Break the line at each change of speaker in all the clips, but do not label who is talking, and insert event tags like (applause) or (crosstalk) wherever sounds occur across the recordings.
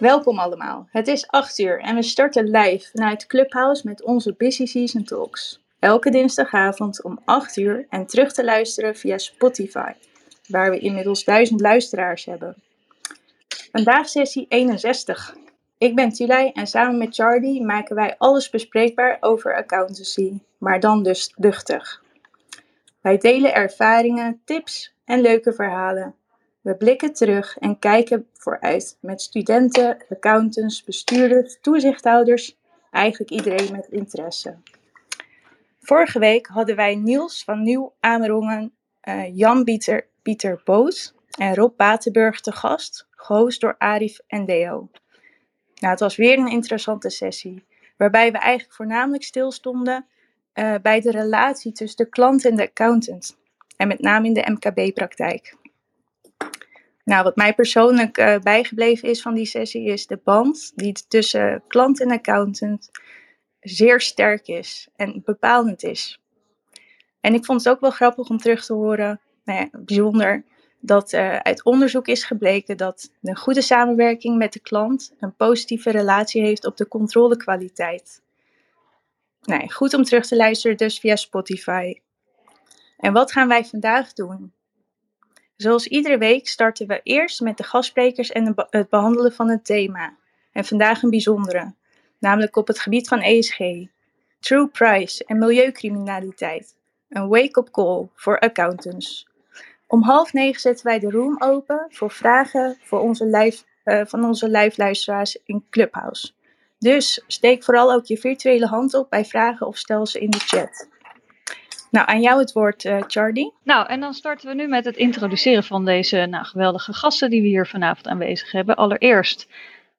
Welkom allemaal. Het is 8 uur en we starten live vanuit Clubhouse met onze Busy Season Talks. Elke dinsdagavond om 8 uur en terug te luisteren via Spotify, waar we inmiddels 1000 luisteraars hebben. Vandaag sessie 61. Ik ben Tilay en samen met Charlie maken wij alles bespreekbaar over accountancy, maar dan dus luchtig. Wij delen ervaringen, tips en leuke verhalen. We blikken terug en kijken vooruit met studenten, accountants, bestuurders, toezichthouders, eigenlijk iedereen met interesse. Vorige week hadden wij Niels van Nieuw Amerongen, uh, Jan Pieter, Pieter Boos en Rob Batenburg te gast, gehost door Arif en Leo. Nou, het was weer een interessante sessie, waarbij we eigenlijk voornamelijk stilstonden uh, bij de relatie tussen de klant en de accountant. En met name in de MKB-praktijk. Nou, wat mij persoonlijk uh, bijgebleven is van die sessie, is de band die tussen klant en accountant zeer sterk is en bepalend is. En ik vond het ook wel grappig om terug te horen, nou ja, bijzonder, dat uh, uit onderzoek is gebleken dat een goede samenwerking met de klant een positieve relatie heeft op de controlekwaliteit. Nee, goed om terug te luisteren dus via Spotify. En wat gaan wij vandaag doen? Zoals iedere week starten we eerst met de gastsprekers en het behandelen van het thema. En vandaag een bijzondere, namelijk op het gebied van ESG, True Price en milieucriminaliteit. Een wake-up call voor accountants. Om half negen zetten wij de room open voor vragen voor onze live, uh, van onze live luisteraars in Clubhouse. Dus steek vooral ook je virtuele hand op bij vragen of stel ze in de chat. Nou, aan jou het woord, uh, Charlie.
Nou, en dan starten we nu met het introduceren van deze nou, geweldige gasten die we hier vanavond aanwezig hebben. Allereerst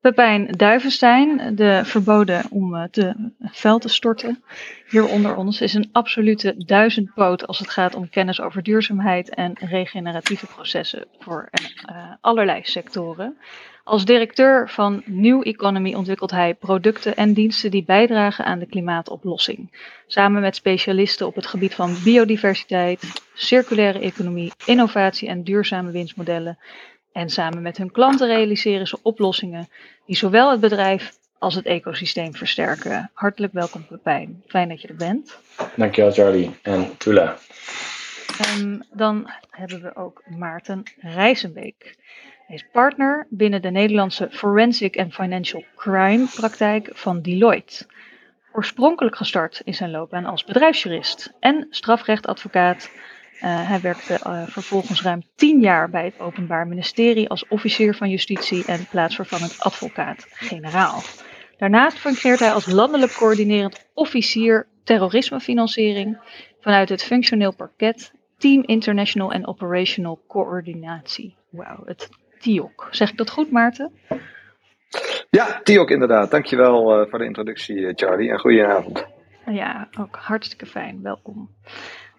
Pepijn Duivenstein, de verboden om uh, te veld te storten. Hier onder ons is een absolute duizendpoot als het gaat om kennis over duurzaamheid en regeneratieve processen voor uh, allerlei sectoren. Als directeur van New Economy ontwikkelt hij producten en diensten die bijdragen aan de klimaatoplossing. Samen met specialisten op het gebied van biodiversiteit, circulaire economie, innovatie en duurzame winstmodellen. En samen met hun klanten realiseren ze oplossingen die zowel het bedrijf als het ecosysteem versterken. Hartelijk welkom Pepijn, fijn dat je er bent.
Dankjewel Charlie en Tula.
Um, dan hebben we ook Maarten Rijzenbeek. Hij is partner binnen de Nederlandse Forensic and Financial Crime praktijk van Deloitte. Oorspronkelijk gestart in zijn loopbaan als bedrijfsjurist en strafrechtadvocaat. Uh, hij werkte uh, vervolgens ruim tien jaar bij het Openbaar Ministerie als officier van justitie en plaatsvervangend advocaat-generaal. Daarnaast fungeert hij als landelijk coördinerend officier terrorismefinanciering vanuit het functioneel parket Team International and Operational Coördinatie. Wauw, het TIOC. Zeg ik dat goed, Maarten?
Ja, TIOC inderdaad. Dankjewel uh, voor de introductie, eh, Charlie. En goedenavond.
Ja, ook hartstikke fijn. Welkom.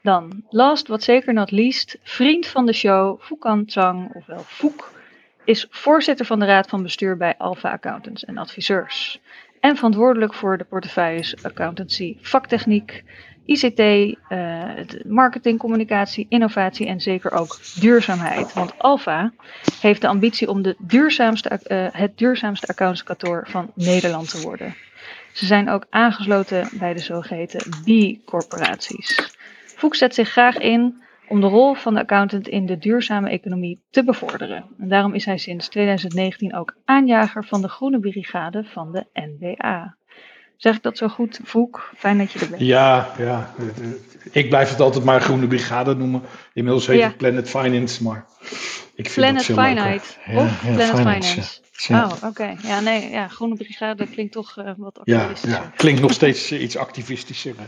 Dan, last but zeker not least, vriend van de show, Fukan Chang, ofwel Foek, is voorzitter van de raad van bestuur bij Alpha Accountants en Adviseurs. En verantwoordelijk voor de portefeuilles accountancy, vaktechniek, ICT, uh, marketing, communicatie, innovatie en zeker ook duurzaamheid. Want Alfa heeft de ambitie om de duurzaamste, uh, het duurzaamste accountskantoor van Nederland te worden. Ze zijn ook aangesloten bij de zogeheten B-corporaties. Voek zet zich graag in om de rol van de accountant in de duurzame economie te bevorderen. En daarom is hij sinds 2019 ook aanjager van de Groene Brigade van de NBA. Zeg ik dat zo goed, Voek? Fijn dat je er bent.
Ja, ja. Ik blijf het altijd maar Groene Brigade noemen. Inmiddels heet ja. het Planet Finance, maar ik vind
Planet
het
Finite
ja,
of
ja,
Planet
Finance.
Oh, oké. Okay. Ja, nee, ja, Groene Brigade klinkt toch uh, wat
Ja,
activistischer.
ja, klinkt nog steeds uh, iets activistischer. Hè?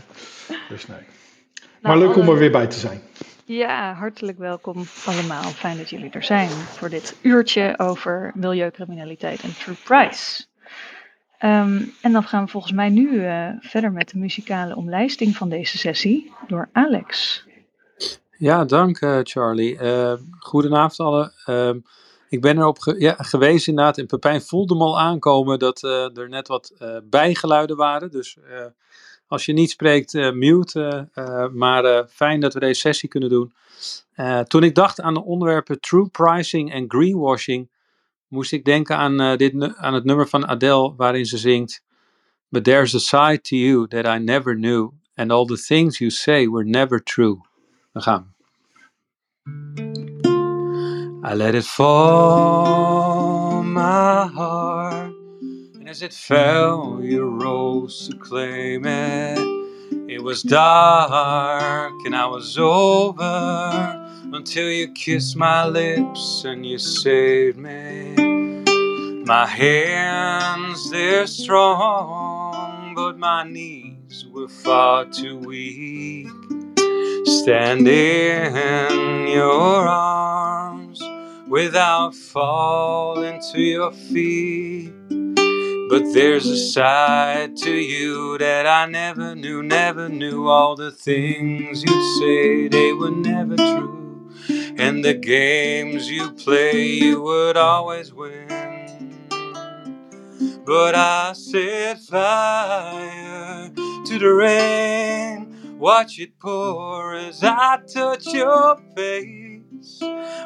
Dus nee.
Nou,
maar leuk om er weer bij te zijn.
Ja, hartelijk welkom allemaal. Fijn dat jullie er zijn voor dit uurtje over milieucriminaliteit en True Price. Ehm, en dan gaan we volgens mij nu uh, verder met de muzikale omlijsting van deze sessie door Alex.
Ja, dank uh, Charlie. Uh, goedenavond allen. Uh, ik ben erop ge ja, gewezen inderdaad en Pepijn voelde me al aankomen dat uh, er net wat bijgeluiden waren. Dus als je niet spreekt, mute. maar fijn dat we deze sessie kunnen doen. toen ik dacht aan de onderwerpen true pricing en greenwashing, moest ik denken aan, uh, dit, aan het nummer van Adele waarin ze zingt But there's a side to you that I never knew and all the things you say were never true. Dan gaan I let it fall, my heart, and as it fell, you rose to claim it. It was dark and I was over until you kissed my lips and you saved me. My hands, they're strong, but my knees were far too weak. Standing in your arms without falling to your feet. But there's a side to you that I never knew, never knew. All the things you'd say, they were never true. And the games you play, you would always win. But I set fire to the rain, watch it pour as I touch your face.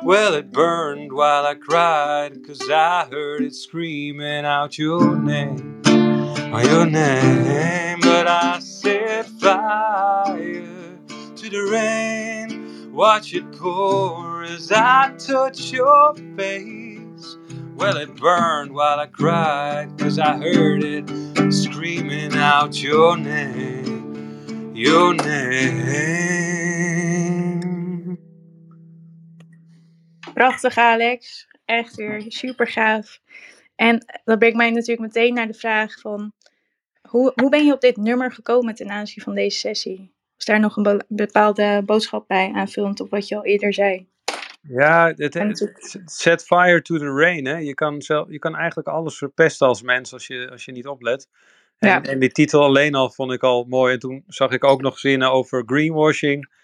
Well, it burned while I cried, cause I heard it screaming out your name, oh, your name. But I set fire to the rain Watch it pour as I touch your face. Well, it burned while I cried, cause I heard it screaming out your name, your name.
Prachtig, Alex. Echt weer super gaaf. En dat brengt mij natuurlijk meteen naar de vraag van... Hoe, hoe ben je op dit nummer gekomen ten aanzien van deze sessie? Is daar nog een bepaalde boodschap bij aanvullend op wat je al eerder zei?
Ja, het, set fire to the rain. Hè? Je, kan zelf, je kan eigenlijk alles verpesten als mens als je, als je niet oplet. En, ja. en die titel alleen al vond ik al mooi. En toen zag ik ook nog zinnen over greenwashing.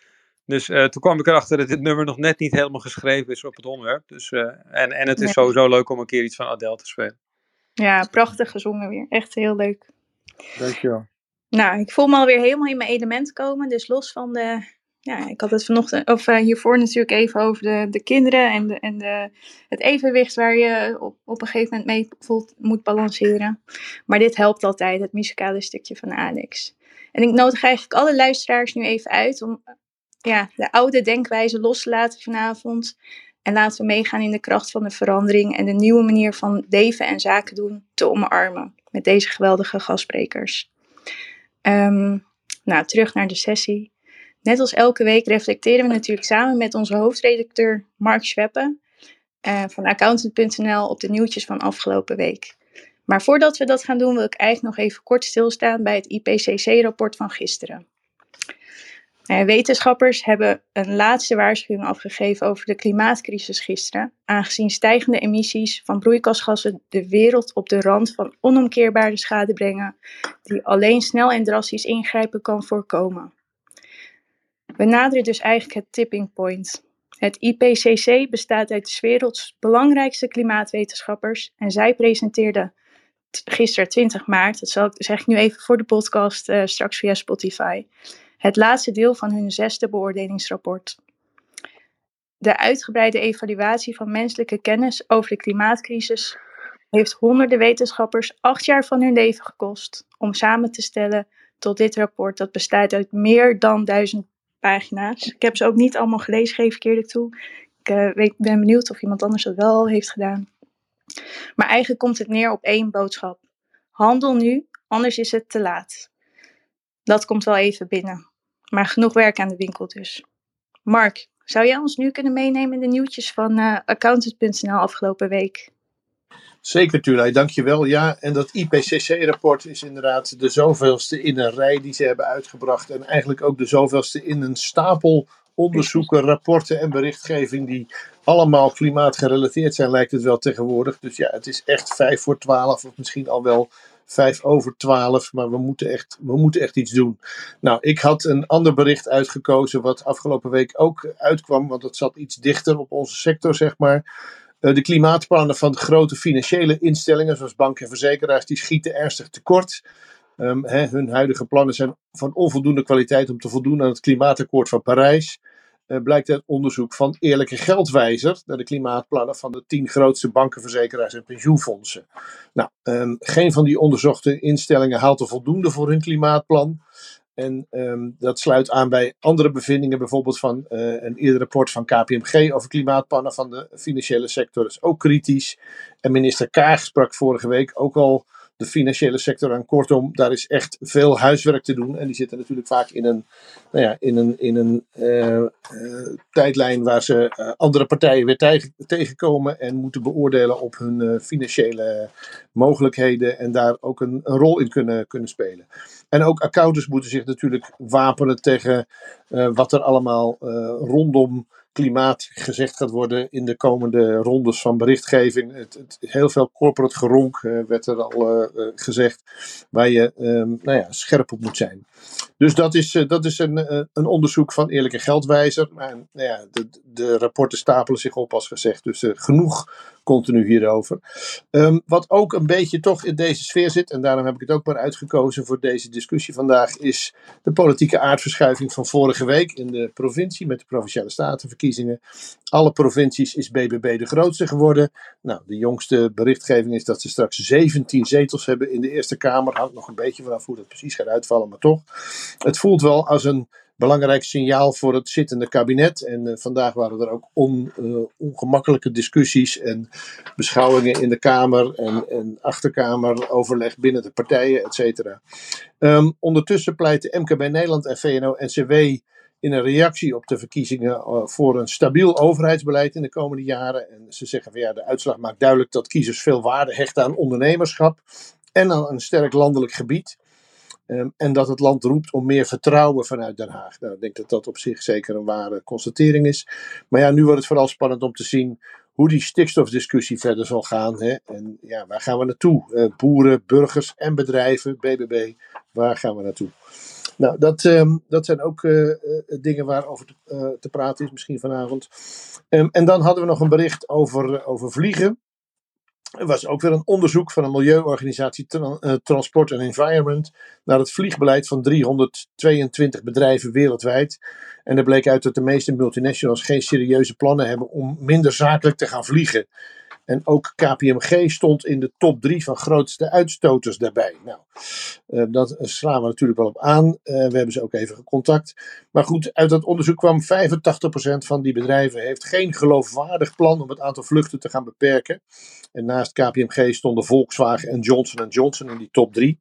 Dus uh, toen kwam ik erachter dat dit nummer nog net niet helemaal geschreven is op het onderwerp. Dus, uh, en, en het is sowieso leuk om een keer iets van Adele te spelen.
Ja, prachtig gezongen weer. Echt heel leuk.
Dankjewel.
Nou, ik voel me alweer helemaal in mijn element komen. Dus los van de. Ja, ik had het vanochtend, of uh, hiervoor natuurlijk even over de, de kinderen en, de, en de, het evenwicht waar je op, op een gegeven moment mee voelt, moet balanceren. Maar dit helpt altijd, het muzikale stukje van Alex. En ik nodig eigenlijk alle luisteraars nu even uit om ja, de oude denkwijze los te laten vanavond. En laten we meegaan in de kracht van de verandering en de nieuwe manier van leven en zaken doen te omarmen met deze geweldige gastsprekers. Um, nou, terug naar de sessie. Net als elke week reflecteren we natuurlijk samen met onze hoofdredacteur Mark Schweppe uh, van accountant.nl op de nieuwtjes van afgelopen week. Maar voordat we dat gaan doen, wil ik eigenlijk nog even kort stilstaan bij het IPCC-rapport van gisteren. Eh, wetenschappers hebben een laatste waarschuwing afgegeven over de klimaatcrisis gisteren, aangezien stijgende emissies van broeikasgassen de wereld op de rand van onomkeerbare schade brengen, die alleen snel en drastisch ingrijpen kan voorkomen. We naderen dus eigenlijk het tipping point. Het IPCC bestaat uit de werelds belangrijkste klimaatwetenschappers en zij presenteerden gisteren 20 maart, dat zeg ik nu even voor de podcast uh, straks via Spotify, het laatste deel van hun zesde beoordelingsrapport. De uitgebreide evaluatie van menselijke kennis over de klimaatcrisis heeft honderden wetenschappers acht jaar van hun leven gekost om samen te stellen tot dit rapport dat bestaat uit meer dan duizend pagina's. Ik heb ze ook niet allemaal gelezen, geef ik eerlijk toe. Ik weet, ben benieuwd of iemand anders dat wel heeft gedaan. Maar eigenlijk komt het neer op één boodschap. Handel nu, anders is het te laat. Dat komt wel even binnen. Maar genoeg werk aan de winkel dus. Mark, zou jij ons nu kunnen meenemen in de nieuwtjes van uh, accountant.nl afgelopen week?
Zeker, Tulay, dankjewel. Ja, en dat IPCC-rapport is inderdaad de zoveelste in een rij die ze hebben uitgebracht. En eigenlijk ook de zoveelste in een stapel onderzoeken, rapporten en berichtgeving die allemaal klimaatgerelateerd zijn, lijkt het wel tegenwoordig. Dus ja, het is echt vijf voor twaalf of misschien al wel vijf over twaalf, maar we moeten, echt, we moeten echt iets doen. Nou, ik had een ander bericht uitgekozen wat afgelopen week ook uitkwam, want dat zat iets dichter op onze sector, zeg maar. Eh, de klimaatplannen van de grote financiële instellingen, zoals banken en verzekeraars, die schieten ernstig tekort. Um, hun huidige plannen zijn van onvoldoende kwaliteit om te voldoen aan het klimaatakkoord van Parijs. Uh, blijkt uit onderzoek van Eerlijke Geldwijzer naar de klimaatplannen van de tien grootste bankenverzekeraars en pensioenfondsen. Nou, um, geen van die onderzochte instellingen haalt er voldoende voor hun klimaatplan. En um, dat sluit aan bij andere bevindingen, bijvoorbeeld van uh, een eerder rapport van KPMG over klimaatplannen van de financiële sector. Dat is ook kritisch. En minister Kaag sprak vorige week ook al de financiële sector aan. Kortom, daar is echt veel huiswerk te doen. En die zitten natuurlijk vaak in een, nou ja, in een, in een uh, uh, tijdlijn waar ze uh, andere partijen weer tegen, tegenkomen en moeten beoordelen op hun financiële mogelijkheden en daar ook een, een, rol in kunnen, kunnen spelen. En ook accountants moeten zich natuurlijk wapenen tegen wat er allemaal rondom klimaat gezegd gaat worden in de komende rondes van berichtgeving. Het, het, heel veel corporate geronk uh, werd er al uh, gezegd, waar je um, nou ja, scherp op moet zijn. Dus dat is, dat is een, een onderzoek van Eerlijke Geldwijzer. Nou ja, de, de rapporten stapelen zich op, als gezegd. Dus genoeg continu hierover. Um, wat ook een beetje toch in deze sfeer zit, en daarom heb ik het ook maar uitgekozen voor deze discussie vandaag, is de politieke aardverschuiving van vorige week in de provincie met de provinciale statenverkiezingen. Alle provincies is BBB de grootste geworden. Nou, de jongste berichtgeving is dat ze straks 17 zetels hebben in de Eerste Kamer. Hangt nog een beetje vanaf hoe dat precies gaat uitvallen, maar toch. Het voelt wel als een belangrijk signaal voor het zittende kabinet. En uh, vandaag waren er ook uh, ongemakkelijke discussies en beschouwingen in de Kamer en, en achterkamer, overleg binnen de partijen, et cetera. Um, ondertussen pleiten MKB Nederland en VNO-NCW in een reactie op de verkiezingen uh, voor een stabiel overheidsbeleid in de komende jaren. En ze zeggen van ja, de uitslag maakt duidelijk dat kiezers veel waarde hechten aan ondernemerschap en aan een sterk landelijk gebied. Um, en dat het land roept om meer vertrouwen vanuit Den Haag. Nou, ik denk dat dat op zich zeker een ware constatering is. Maar ja, nu wordt het vooral spannend om te zien hoe die stikstofdiscussie verder zal gaan. Hè? En ja, waar gaan we naartoe? Uh, boeren, burgers en bedrijven, BBB, waar gaan we naartoe? Nou, dat, um, dat zijn ook uh, uh, dingen waarover te, te praten is, misschien vanavond. Um, en dan hadden we nog een bericht over, over vliegen. Er was ook weer een onderzoek van een milieuorganisatie Transport and Environment naar het vliegbeleid van 322 bedrijven wereldwijd. En er bleek uit dat de meeste multinationals geen serieuze plannen hebben om minder zakelijk te gaan vliegen. En ook KPMG stond in de top drie van grootste uitstoters daarbij. Nou, uh, dat slaan we natuurlijk wel op aan. Uh, we hebben ze ook even gecontact. Maar goed, uit dat onderzoek kwam 85% van die bedrijven heeft geen geloofwaardig plan om het aantal vluchten te gaan beperken. En naast KPMG stonden Volkswagen en Johnson Johnson in die top drie.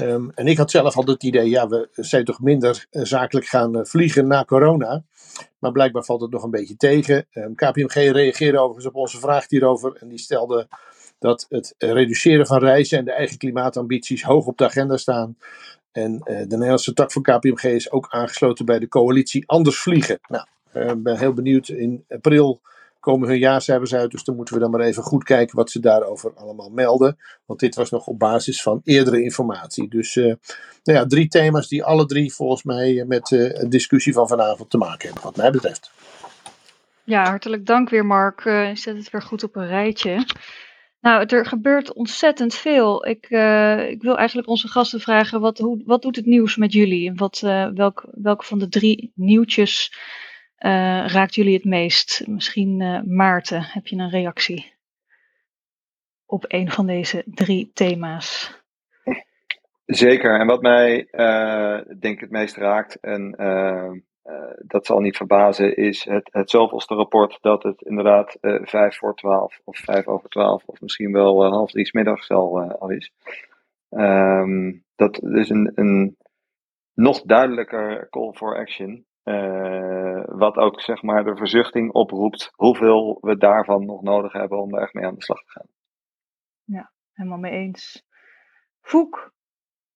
Um, en ik had zelf altijd het idee, ja, we zijn toch minder uh, zakelijk gaan uh, vliegen na corona. Maar blijkbaar valt het nog een beetje tegen. Um, KPMG reageerde overigens op onze vraag hierover. En die stelde dat het reduceren van reizen en de eigen klimaatambities hoog op de agenda staan. En uh, de Nederlandse tak van KPMG is ook aangesloten bij de coalitie Anders Vliegen. Nou, ik ben heel benieuwd. In april komen hun jaarcijfers uit. Dus dan moeten we dan maar even goed kijken wat ze daarover allemaal melden. Want dit was nog op basis van eerdere informatie. Dus uh, nou ja, drie thema's die alle drie volgens mij met uh, een discussie van vanavond te maken hebben, wat mij betreft.
Ja, hartelijk dank weer Mark. Uh, je zet het weer goed op een rijtje. Nou, er gebeurt ontzettend veel. Ik, ik wil eigenlijk onze gasten vragen, wat, hoe, wat doet het nieuws met jullie? Wat, uh, welk, welke van de drie nieuwtjes raakt jullie het meest? Misschien uh, Maarten, heb je een reactie op een van deze drie thema's?
Zeker, en wat mij uh, denk het meest raakt, en dat zal niet verbazen, is het, het zoveelste rapport dat het inderdaad vijf voor twaalf of vijf over twaalf of misschien wel half drie middags al, al is. Um, dat is een, een nog duidelijker call for action uh, wat ook zeg maar de verzuchting oproept hoeveel we daarvan nog nodig hebben om er echt mee aan de slag te gaan.
Ja, helemaal mee eens. Voek,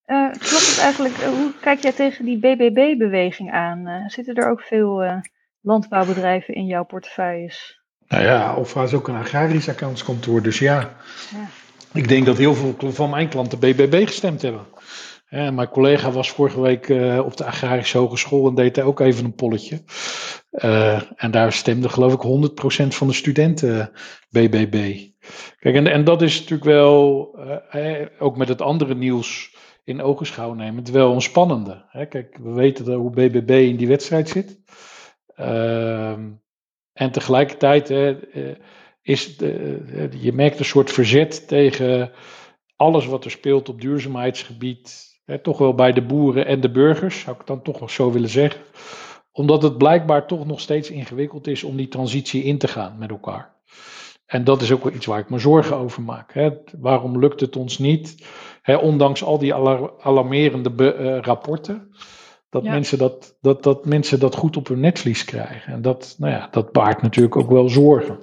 uh, klopt het eigenlijk, uh, hoe kijk jij tegen die BBB-beweging aan? zitten er ook veel landbouwbedrijven in jouw portefeuilles?
Nou ja, of is ook een agrarisch accountskantoor, dus ja. ja. Ik denk dat heel veel van mijn klanten BBB gestemd hebben. Mijn collega was vorige week uh, op de Agrarische Hogeschool en deed daar ook even een polletje. Uh, en daar stemde geloof ik 100% van de studenten BBB. Kijk, en, en dat is natuurlijk wel, ook met het andere nieuws in ogenschouw nemen, wel een spannende. Hè? Kijk, we weten hoe BBB in die wedstrijd zit. Ehm, en tegelijkertijd is je merkt een soort verzet tegen alles wat er speelt op duurzaamheidsgebied. Toch wel bij de boeren en de burgers, zou ik dan toch nog zo willen zeggen. Omdat het blijkbaar toch nog steeds ingewikkeld is om die transitie in te gaan met elkaar. En dat is ook wel iets waar ik me zorgen over maak. Hè. Waarom lukt het ons niet, hè, ondanks al die alarmerende uh, rapporten, dat, mensen dat, dat, dat mensen dat goed op hun netvlies krijgen. En dat, nou ja, dat baart natuurlijk ook wel zorgen.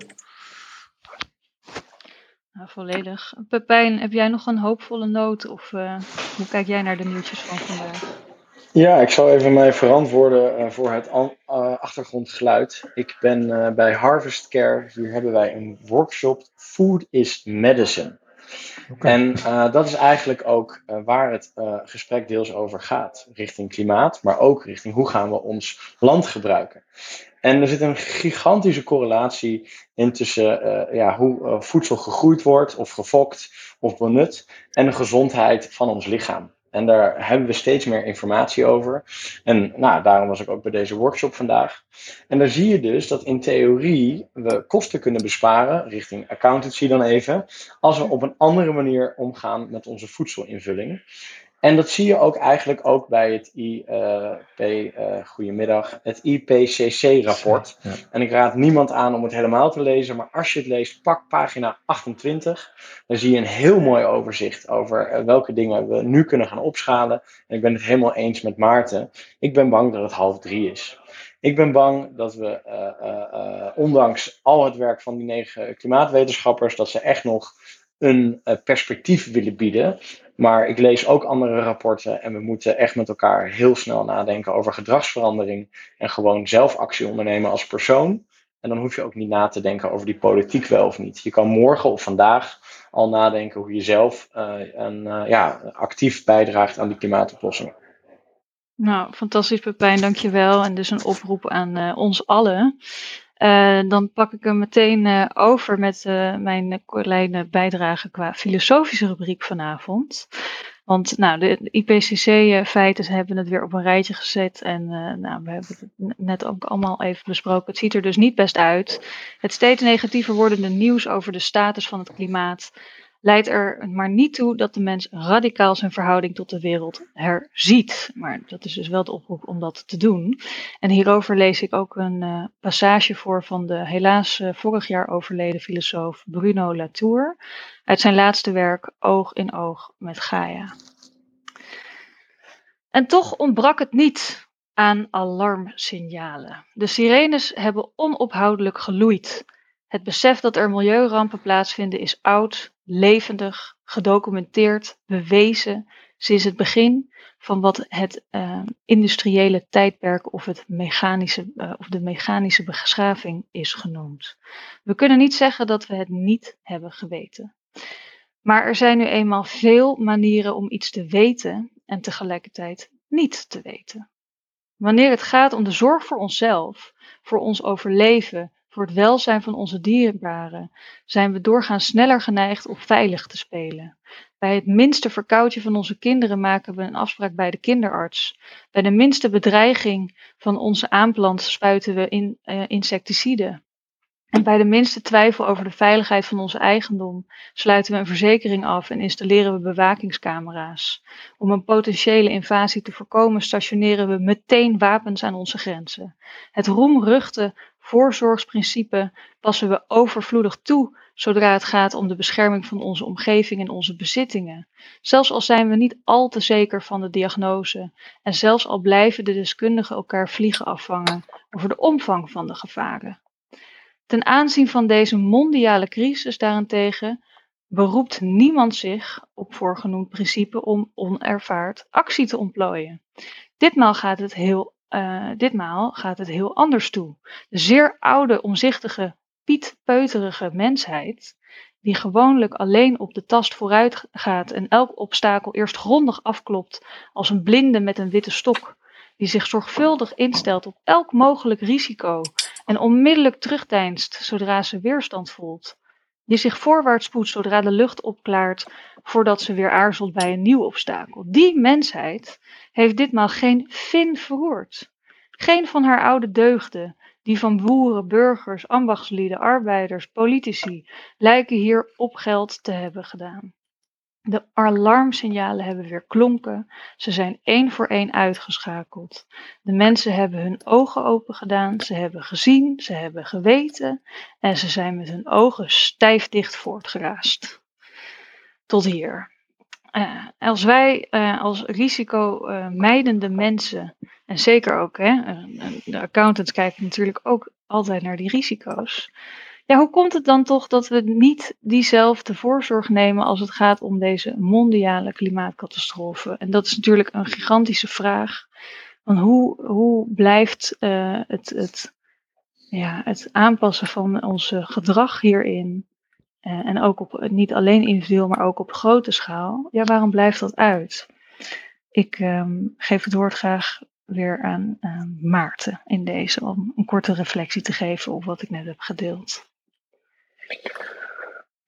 Nou, volledig. Pepijn, heb jij nog een hoopvolle noot? Of uh, hoe kijk jij naar de nieuwtjes van vandaag?
Ja, ik zal even mij verantwoorden uh, voor het uh, achtergrondgeluid. Ik ben bij Harvest Care. Hier hebben wij een workshop Food is Medicine. Okay. En dat is eigenlijk ook waar het gesprek deels over gaat. Richting klimaat, maar ook richting hoe gaan we ons land gebruiken. En er zit een gigantische correlatie in tussen uh, ja, hoe uh, voedsel gegroeid wordt, of gefokt, of benut, en de gezondheid van ons lichaam. En daar hebben we steeds meer informatie over. En nou, daarom was ik ook bij deze workshop vandaag. En daar zie je dus dat in theorie we kosten kunnen besparen, richting accountancy dan even, als we op een andere manier omgaan met onze voedselinvulling. En dat zie je ook eigenlijk ook bij het IP, uh, goedemiddag, het IPCC-rapport. En ik raad niemand aan om het helemaal te lezen, maar als je het leest, pak pagina 28. Dan zie je een heel mooi overzicht over uh, welke dingen we nu kunnen gaan opschalen. En ik ben het helemaal eens met Maarten. Ik ben bang dat het half drie is. Ik ben bang dat we, uh, ondanks al het werk van die negen klimaatwetenschappers, dat ze echt nog een perspectief willen bieden. Maar ik lees ook andere rapporten en we moeten echt met elkaar heel snel nadenken over gedragsverandering en gewoon zelf actie ondernemen als persoon. En dan hoef je ook niet na te denken over die politiek wel of niet. Je kan morgen of vandaag al nadenken hoe je zelf uh, een, uh, ja, actief bijdraagt aan die klimaatoplossingen.
Nou, fantastisch Pepijn, dankjewel. En dus een oproep aan uh, ons allen. Uh, dan pak ik hem meteen uh, over met uh, mijn kleine bijdrage qua filosofische rubriek vanavond. Want nou, de, de IPCC-feiten hebben het weer op een rijtje gezet. En nou, we hebben het net ook allemaal even besproken. Het ziet er dus niet best uit. Het steeds negatiever wordende nieuws over de status van het klimaat leidt er maar niet toe dat de mens radicaal zijn verhouding tot de wereld herziet. Maar dat is dus wel de oproep om dat te doen. En hierover lees ik ook een uh, passage voor van de helaas uh, vorig jaar overleden filosoof Bruno Latour uit zijn laatste werk Oog in Oog met Gaia. En toch ontbrak het niet aan alarmsignalen. De sirenes hebben onophoudelijk geloeid. Het besef dat er milieurampen plaatsvinden is oud, levendig, gedocumenteerd, bewezen sinds het begin van wat het uh, industriële tijdperk of, het mechanische, uh, of de mechanische beschaving is genoemd. We kunnen niet zeggen dat we het niet hebben geweten. Maar er zijn nu eenmaal veel manieren om iets te weten en tegelijkertijd niet te weten. Wanneer het gaat om de zorg voor onszelf, voor ons overleven, voor het welzijn van onze dierbaren zijn we doorgaans sneller geneigd om veilig te spelen. Bij het minste verkoudje van onze kinderen maken we een afspraak bij de kinderarts. Bij de minste bedreiging van onze aanplant spuiten we in, uh, insecticiden. En bij de minste twijfel over de veiligheid van onze eigendom sluiten we een verzekering af en installeren we bewakingscamera's. Om een potentiële invasie te voorkomen stationeren we meteen wapens aan onze grenzen. Het roemruchte voorzorgsprincipe passen we overvloedig toe zodra het gaat om de bescherming van onze omgeving en onze bezittingen. Zelfs al zijn we niet al te zeker van de diagnose en zelfs al blijven de deskundigen elkaar vliegen afvangen over de omvang van de gevaren. Ten aanzien van deze mondiale crisis daarentegen beroept niemand zich op voorgenoemd principe om onervaard actie te ontplooien. Ditmaal gaat het heel uh, ditmaal gaat het heel anders toe. De zeer oude, omzichtige, pietpeuterige mensheid, die gewoonlijk alleen op de tast vooruit gaat en elk obstakel eerst grondig afklopt als een blinde met een witte stok, die zich zorgvuldig instelt op elk mogelijk risico en onmiddellijk terugdeinst zodra ze weerstand voelt, die zich voorwaarts spoedt zodra de lucht opklaart voordat ze weer aarzelt bij een nieuw obstakel. Die mensheid heeft ditmaal geen vin verroerd. Geen van haar oude deugden, die van boeren, burgers, ambachtslieden, arbeiders, politici, lijken hier op geld te hebben gedaan. De alarmsignalen hebben weer klonken. Ze zijn één voor één uitgeschakeld. De mensen hebben hun ogen open gedaan. Ze hebben gezien, ze hebben geweten. En ze zijn met hun ogen stijf dicht voortgeraast. Tot hier. Uh, als wij uh, als risicomijdende mensen, en zeker ook, hè, de accountants kijken natuurlijk ook altijd naar die risico's. Ja, hoe komt het dan toch dat we niet diezelfde voorzorg nemen als het gaat om deze mondiale klimaatcatastrofe? En dat is natuurlijk een gigantische vraag. Van hoe, hoe blijft uh, het, het, ja, het aanpassen van ons gedrag hierin, uh, en ook op, niet alleen individueel, maar ook op grote schaal, ja, waarom blijft dat uit? Ik um, geef het woord graag weer aan Maarten in deze, om een korte reflectie te geven op wat ik net heb gedeeld.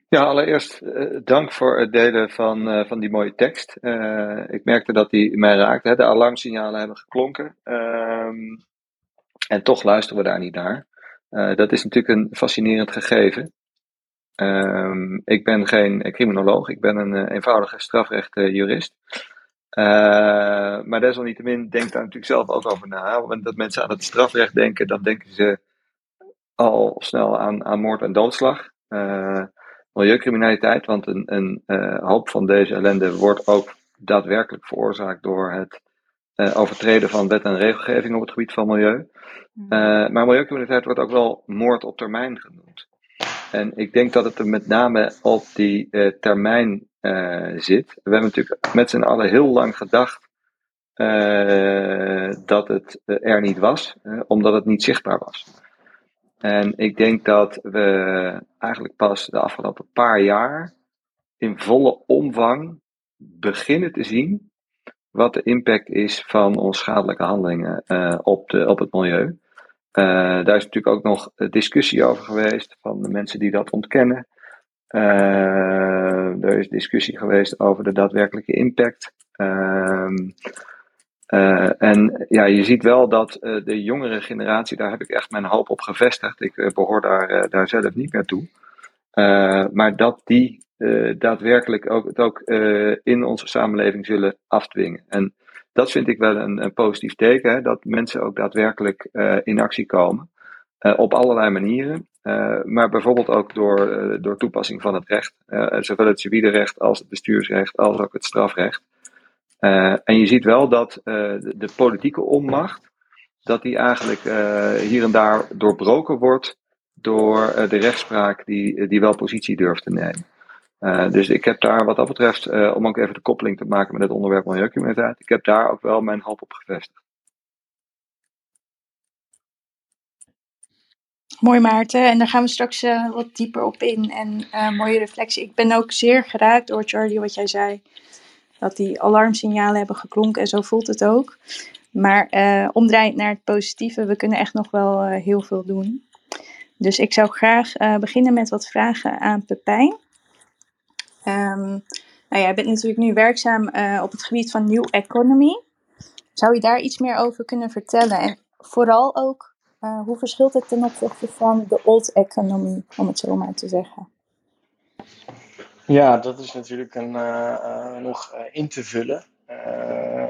Ja, allereerst uh, dank voor het delen van, uh, van die mooie tekst. Uh, ik merkte dat die mij raakte. Hè. De alarmsignalen hebben geklonken. Um, en toch luisteren we daar niet naar. dat is natuurlijk een fascinerend gegeven. Um, ik ben geen criminoloog, ik ben een eenvoudige strafrechtjurist. maar desalniettemin denk daar natuurlijk zelf ook over na. Want dat mensen aan het strafrecht denken, dan denken ze al snel aan, aan moord en doodslag. Uh, milieucriminaliteit, want een, een uh, hoop van deze ellende wordt ook daadwerkelijk veroorzaakt door het uh, overtreden van wet en regelgeving op het gebied van milieu. maar milieucriminaliteit wordt ook wel moord op termijn genoemd. En ik denk dat het er met name op die termijn zit. We hebben natuurlijk met z'n allen heel lang gedacht dat het er niet was, omdat het niet zichtbaar was. En ik denk dat we eigenlijk pas de afgelopen paar jaar in volle omvang beginnen te zien wat de impact is van onschadelijke handelingen uh, op, de, op het milieu. Uh, daar is natuurlijk ook nog discussie over geweest van de mensen die dat ontkennen. Uh, er is discussie geweest over de daadwerkelijke impact. Uh, en ja, je ziet wel dat uh, de jongere generatie, daar heb ik echt mijn hoop op gevestigd. Ik uh, behoor daar, daar zelf niet meer toe. maar dat die daadwerkelijk ook, het ook in onze samenleving zullen afdwingen. En dat vind ik wel een, een positief teken, hè, dat mensen ook daadwerkelijk in actie komen. op allerlei manieren. maar bijvoorbeeld ook door, door toepassing van het recht. zowel het civiele recht als het bestuursrecht als ook het strafrecht. Uh, en je ziet wel dat uh, de, politieke onmacht, dat die eigenlijk uh, hier en daar doorbroken wordt door de rechtspraak die, die wel positie durft te nemen. dus ik heb daar wat dat betreft, om ook even de koppeling te maken met het onderwerp milieucriminaliteit, ik heb daar ook wel mijn hoop op gevestigd.
Mooi Maarten, en daar gaan we straks wat dieper op in en mooie reflectie. Ik ben ook zeer geraakt door Charlie wat jij zei dat die alarmsignalen hebben geklonken en zo voelt het ook. Maar uh, omdraaiend naar het positieve, we kunnen echt nog wel uh, heel veel doen. Dus ik zou graag uh, beginnen met wat vragen aan Pepijn. Um, nou, jij bent natuurlijk nu werkzaam op het gebied van New Economy. Zou je daar iets meer over kunnen vertellen? En vooral ook, hoe verschilt het ten opzichte van de Old Economy, om het zo maar te zeggen?
Ja, dat is natuurlijk een, uh, uh, nog uh, in te vullen.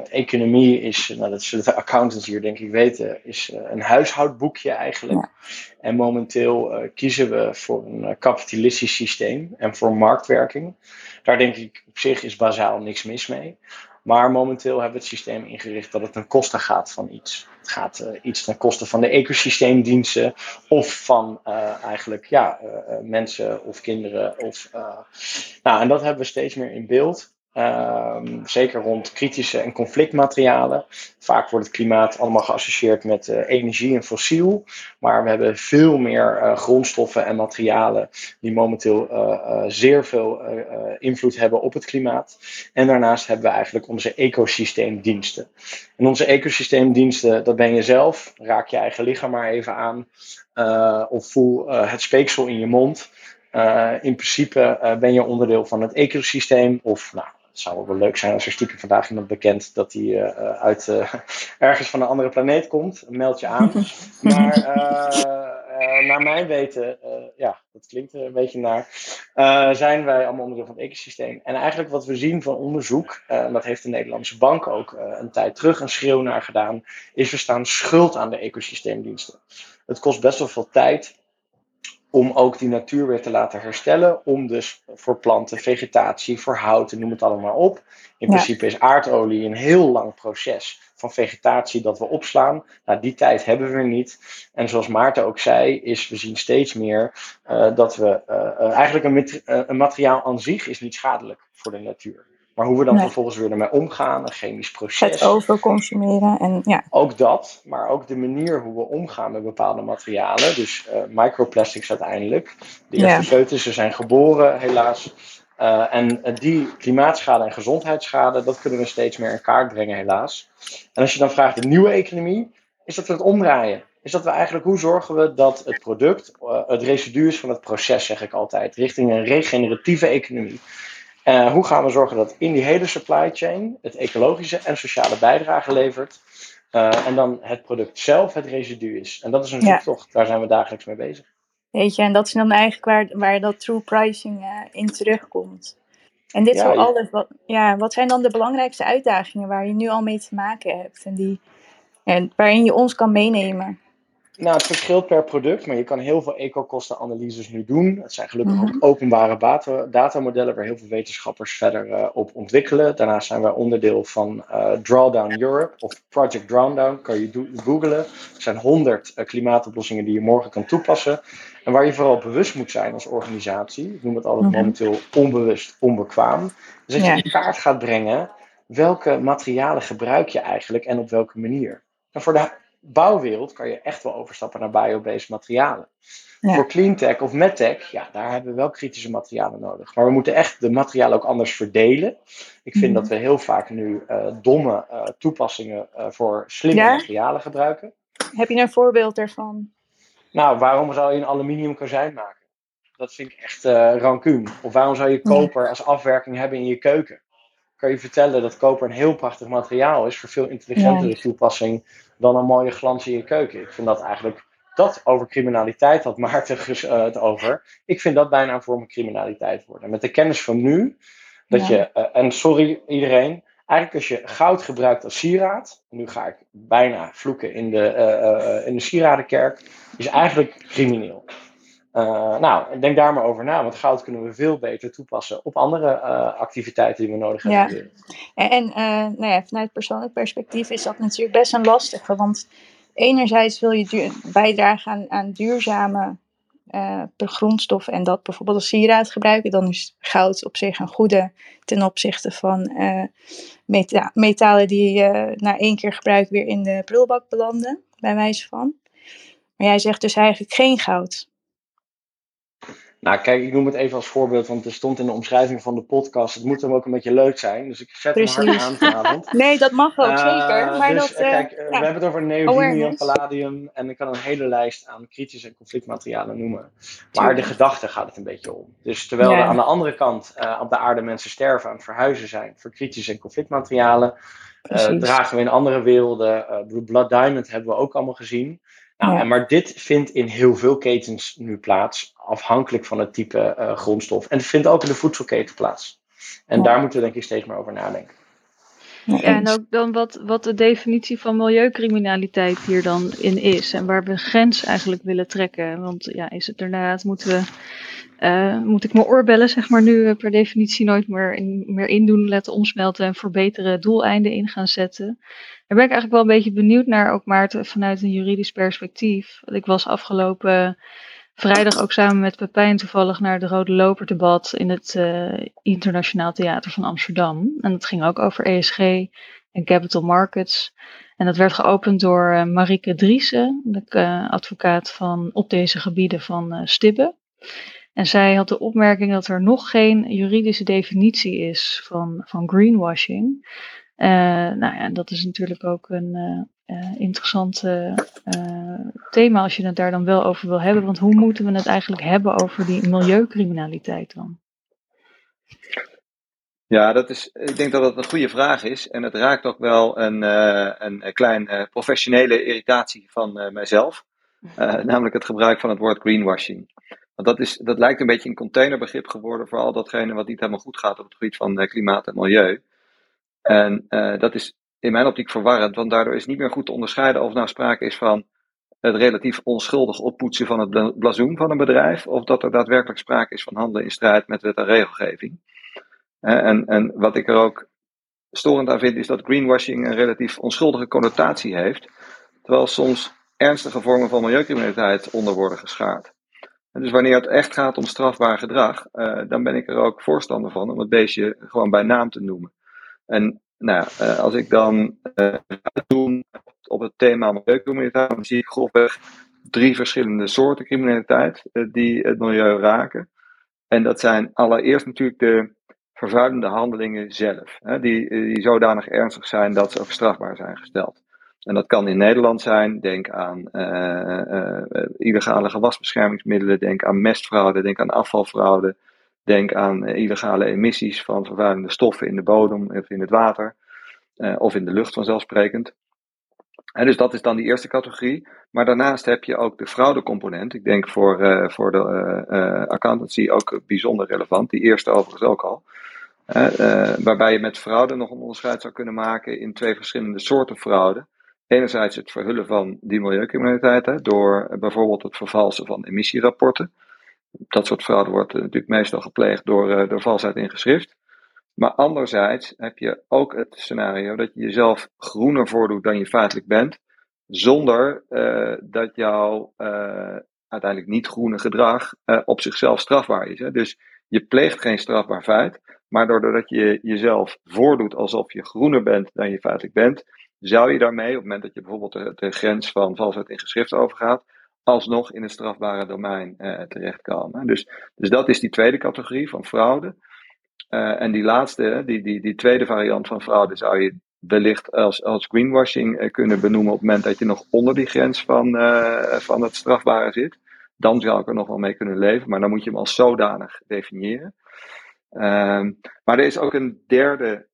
economie is, nou, dat zullen de accountants hier denk ik weten, is een huishoudboekje eigenlijk. Ja. En momenteel kiezen we voor een kapitalistisch systeem en voor marktwerking. Daar denk ik op zich is bazaal niks mis mee. Maar momenteel hebben we het systeem ingericht dat het ten koste gaat van iets. Het gaat uh, iets ten koste van de ecosysteemdiensten of van uh, eigenlijk ja, uh, mensen of kinderen. Of, nou, en dat hebben we steeds meer in beeld. Um, zeker rond kritische en conflictmaterialen. Vaak wordt het klimaat allemaal geassocieerd met uh, energie en fossiel. Maar we hebben veel meer uh, grondstoffen en materialen die momenteel uh, zeer veel invloed hebben op het klimaat. En daarnaast hebben we eigenlijk onze ecosysteemdiensten. En onze ecosysteemdiensten, dat ben je zelf. Raak je eigen lichaam maar even aan. of voel het speeksel in je mond. in principe ben je onderdeel van het ecosysteem of nou, Het zou wel leuk zijn als er stiekem vandaag iemand bekend dat hij uit ergens van een andere planeet komt. Meld je aan. (laughs) maar naar mijn weten, ja, dat klinkt er een beetje naar, zijn wij allemaal onderdeel van het ecosysteem. En eigenlijk wat we zien van onderzoek, en dat heeft de Nederlandse bank ook een tijd terug een schreeuw naar gedaan, is we staan schuld aan de ecosysteemdiensten. Het kost best wel veel tijd om ook die natuur weer te laten herstellen. Om dus voor planten, vegetatie, voor houten, noem het allemaal op. In principe is aardolie een heel lang proces van vegetatie dat we opslaan. Nou, die tijd hebben we niet. En zoals Maarten ook zei, is we zien steeds meer uh, dat we uh, eigenlijk een, een materiaal aan zich is niet schadelijk voor de natuur. Maar hoe we dan vervolgens weer ermee omgaan, een chemisch proces.
Het overconsumeren en ja.
Ook dat, maar ook de manier hoe we omgaan met bepaalde materialen. Dus uh, microplastics uiteindelijk. De eerste ja. zijn geboren, helaas. Uh, en uh, die klimaatschade en gezondheidsschade, dat kunnen we steeds meer in kaart brengen, helaas. En als je dan vraagt de nieuwe economie, is dat we het omdraaien. Is dat we eigenlijk, hoe zorgen we dat het product, het residu is van het proces, zeg ik altijd, richting een regeneratieve economie. Uh, hoe gaan we zorgen dat in die hele supply chain het ecologische en sociale bijdrage levert. Uh, en dan het product zelf het residu is. En dat is een ja. zoektocht, daar zijn we dagelijks mee bezig.
Weet je, en dat is dan eigenlijk waar, waar dat true pricing uh, in terugkomt. En dit ja, zo alles, wat, ja, wat zijn dan de belangrijkste uitdagingen waar je nu al mee te maken hebt? En die, en waarin je ons kan meenemen?
Nou, het verschilt per product, maar je kan heel veel ecokostenanalyses nu doen. Het zijn gelukkig ook openbare data, datamodellen waar heel veel wetenschappers verder uh, op ontwikkelen. Daarnaast zijn wij onderdeel van uh, Drawdown Europe of Project Drawdown, kan je googlen. Er zijn honderd uh, klimaatoplossingen die je morgen kan toepassen. En waar je vooral bewust moet zijn als organisatie, ik noem het altijd momenteel onbewust, onbekwaam. Dus dat je in kaart gaat brengen welke materialen gebruik je eigenlijk en op welke manier. En voor de bouwwereld kan je echt wel overstappen naar biobased materialen. Ja. Voor cleantech of medtech, ja, daar hebben we wel kritische materialen nodig. Maar we moeten echt de materialen ook anders verdelen. Ik vind mm. dat we heel vaak nu uh, domme uh, toepassingen uh, voor slimme ja? materialen gebruiken.
Heb je een voorbeeld daarvan?
Nou, waarom zou je een aluminium kozijn maken? Dat vind ik echt rancuun. Of waarom zou je koper als afwerking hebben in je keuken? Kan je vertellen dat koper een heel prachtig materiaal is voor veel intelligentere ja. toepassing dan een mooie glans in je keuken. Ik vind dat eigenlijk, dat over criminaliteit had Maarten (laughs) uh, het over. Ik vind dat bijna een vorm van criminaliteit worden. Met de kennis van nu, dat ja. je, uh, en sorry iedereen, eigenlijk als je goud gebruikt als sieraad, nu ga ik bijna vloeken in de, uh, in de sieradenkerk, is eigenlijk crimineel. Uh, nou, denk daar maar over na, want goud kunnen we veel beter toepassen op andere uh, activiteiten die we nodig hebben.
Ja. En, uh, nou ja, vanuit persoonlijk perspectief is dat natuurlijk best een lastige, want enerzijds wil je bijdragen aan, aan duurzame grondstoffen en dat bijvoorbeeld als sieraad gebruiken, dan is goud op zich een goede ten opzichte van meta metalen die na één keer gebruik weer in de prullenbak belanden, bij wijze van. Maar jij zegt dus eigenlijk geen goud.
Nou, kijk, ik noem het even als voorbeeld, want er stond in de omschrijving van de podcast, het moet hem ook een beetje leuk zijn. Dus ik zet Precies. hem hard aan vanavond. (laughs)
nee, dat mag ook, uh, zeker. Maar
dus,
dat, uh,
kijk, ja. we hebben het over neodymium, palladium en ik kan een hele lijst aan kritische en conflictmaterialen noemen. Maar de gedachte gaat het een beetje om. Dus terwijl ja. er aan de andere kant uh, op de aarde mensen sterven aan het verhuizen zijn voor kritische en conflictmaterialen, dragen we in andere werelden, Blue Blood Diamond hebben we ook allemaal gezien. Nou, ja. Maar dit vindt in heel veel ketens nu plaats, afhankelijk van het type uh, grondstof. En het vindt ook in de voedselketen plaats. En ja. daar moeten we denk ik steeds meer over nadenken.
Ja, en ook dan wat, wat de definitie van milieucriminaliteit hier dan in is. En waar we grens eigenlijk willen trekken. Want ja, is het inderdaad, moeten we, uh, moet ik mijn oorbellen zeg maar nu per definitie nooit meer in, meer indoen, laten omsmelten en voor betere doeleinden in gaan zetten. Daar ben ik eigenlijk wel een beetje benieuwd naar, ook maar vanuit een juridisch perspectief. Ik was afgelopen vrijdag ook samen met Pepijn toevallig naar de Rode Loper debat in het uh, Internationaal Theater van Amsterdam. En dat ging ook over ESG en capital markets. En dat werd geopend door uh, Marike Driessen, de uh, advocaat van op deze gebieden van Stibbe. En zij had de opmerking dat er nog geen juridische definitie is van, van greenwashing. Uh, nou ja, dat is natuurlijk ook een uh, uh, interessant thema als je het daar dan wel over wil hebben. Want hoe moeten we het eigenlijk hebben over die milieucriminaliteit dan?
Ja, dat is, ik denk dat dat een goede vraag is. En het raakt ook wel een, uh, een, een klein uh, professionele irritatie van uh, mijzelf. namelijk het gebruik van het woord greenwashing. Want dat, is, dat lijkt een beetje een containerbegrip geworden voor al datgene wat niet helemaal goed gaat op het gebied van klimaat en milieu. En dat is in mijn optiek verwarrend, want daardoor is niet meer goed te onderscheiden of nou sprake is van het relatief onschuldig oppoetsen van het blazoen van een bedrijf, of dat er daadwerkelijk sprake is van handelen in strijd met wet en regelgeving. En, en wat ik er ook storend aan vind, is dat greenwashing een relatief onschuldige connotatie heeft, terwijl soms ernstige vormen van milieucriminaliteit onder worden geschaard. En dus wanneer het echt gaat om strafbaar gedrag, uh, dan ben ik er ook voorstander van om het beestje gewoon bij naam te noemen. En nou, uh, als ik dan uh, doen op het thema milieucriminaliteit, dan zie ik grofweg drie verschillende soorten criminaliteit die het milieu raken. En dat zijn allereerst natuurlijk de vervuilende handelingen zelf, hè, die, die zodanig ernstig zijn dat ze ook strafbaar zijn gesteld. En dat kan in Nederland zijn, denk aan illegale gewasbeschermingsmiddelen, denk aan mestfraude, denk aan afvalfraude, denk aan illegale emissies van vervuilende stoffen in de bodem of in het water, of in de lucht vanzelfsprekend. En dus dat is dan die eerste categorie. Maar daarnaast heb je ook de fraudecomponent. Ik denk voor, uh, voor de accountancy ook bijzonder relevant. Die eerste overigens ook al. Waarbij je met fraude nog een onderscheid zou kunnen maken in twee verschillende soorten fraude. Enerzijds het verhullen van die milieucriminaliteit door bijvoorbeeld het vervalsen van emissierapporten. Dat soort fraude wordt natuurlijk meestal gepleegd door, door valsheid in geschrift. Maar anderzijds heb je ook het scenario dat je jezelf groener voordoet dan je feitelijk bent, zonder uh, dat jouw uiteindelijk niet groene gedrag op zichzelf strafbaar is. Hè. Dus je pleegt geen strafbaar feit, maar doordat je jezelf voordoet alsof je groener bent dan je feitelijk bent, zou je daarmee, op het moment dat je bijvoorbeeld de, de grens van valsheid in geschrift overgaat, alsnog in het strafbare domein terechtkomen. Dus, dus dat is die tweede categorie van fraude. Uh, en die laatste, die, die, die tweede variant van fraude, zou je wellicht als, als greenwashing uh, kunnen benoemen op het moment dat je nog onder die grens van, van het strafbare zit. Dan zou ik er nog wel mee kunnen leven, maar dan moet je hem als zodanig definiëren. Ehm, maar er is ook een derde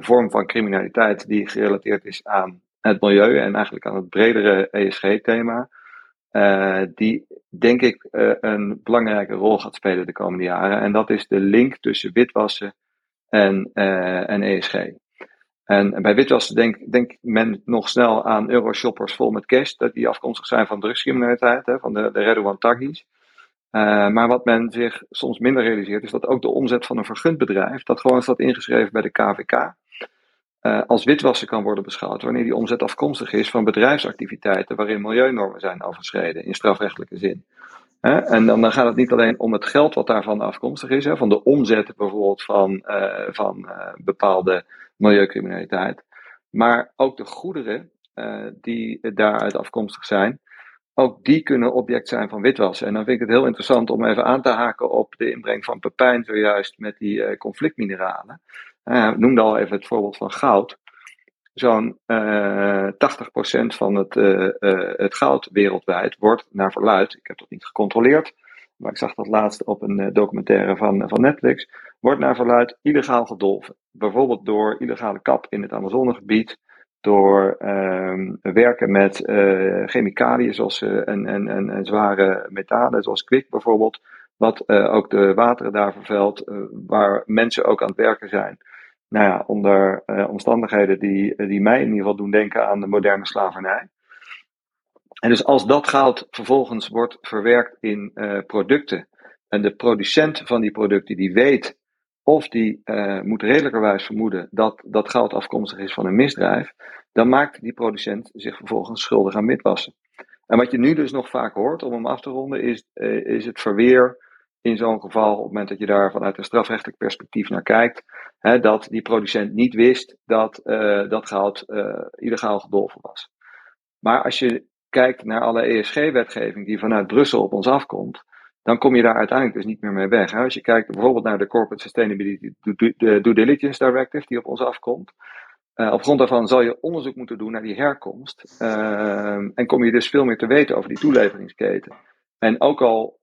vorm van criminaliteit die gerelateerd is aan het milieu en eigenlijk aan het bredere ESG-thema. Uh, die denk ik uh, een belangrijke rol gaat spelen de komende jaren. En dat is de link tussen witwassen en, uh, en ESG. En bij witwassen denkt denk men nog snel aan euroshoppers vol met cash, dat die afkomstig zijn van drugscriminaliteit, van de, de Redouan maar wat men zich soms minder realiseert, is dat ook de omzet van een vergund bedrijf, dat gewoon staat ingeschreven bij de KVK, uh, als witwassen kan worden beschouwd wanneer die omzet afkomstig is van bedrijfsactiviteiten waarin milieunormen zijn overschreden in strafrechtelijke zin. Uh, en dan, dan, gaat het niet alleen om het geld wat daarvan afkomstig is, van de omzet bijvoorbeeld van, uh, van bepaalde milieucriminaliteit, maar ook de goederen die daaruit afkomstig zijn, ook die kunnen object zijn van witwassen. En dan vind ik het heel interessant om even aan te haken op de inbreng van Pepijn zojuist met die conflictmineralen. Uh, noemde al even het voorbeeld van goud. Zo'n uh, 80% van het, uh, het goud wereldwijd wordt naar verluid, ik heb dat niet gecontroleerd, maar ik zag dat laatst op een documentaire van, van Netflix, wordt naar verluid illegaal gedolven. Bijvoorbeeld door illegale kap in het Amazonegebied, door ehm, werken met chemicaliën zoals, en, zware metalen, zoals kwik bijvoorbeeld, wat ook de wateren daar vervuilt, waar mensen ook aan het werken zijn nou ja, onder uh, omstandigheden die, die mij in ieder geval doen denken aan de moderne slavernij. En dus als dat goud vervolgens wordt verwerkt in uh, producten en de producent van die producten die weet of die uh, moet redelijkerwijs vermoeden dat dat goud afkomstig is van een misdrijf, dan maakt die producent zich vervolgens schuldig aan witwassen. En wat je nu dus nog vaak hoort, om hem af te ronden, is, is het verweer in zo'n geval, op het moment dat je daar vanuit een strafrechtelijk perspectief naar kijkt, hè, dat die producent niet wist dat uh, dat goud uh, illegaal gedolven was. Maar als je kijkt naar alle ESG-wetgeving die vanuit Brussel op ons afkomt, dan kom je daar uiteindelijk dus niet meer mee weg. Als je kijkt bijvoorbeeld naar de Corporate Sustainability Due Diligence Directive die op ons afkomt, uh, op grond daarvan zal je onderzoek moeten doen naar die herkomst. Uh, en kom je dus veel meer te weten over die toeleveringsketen. En ook al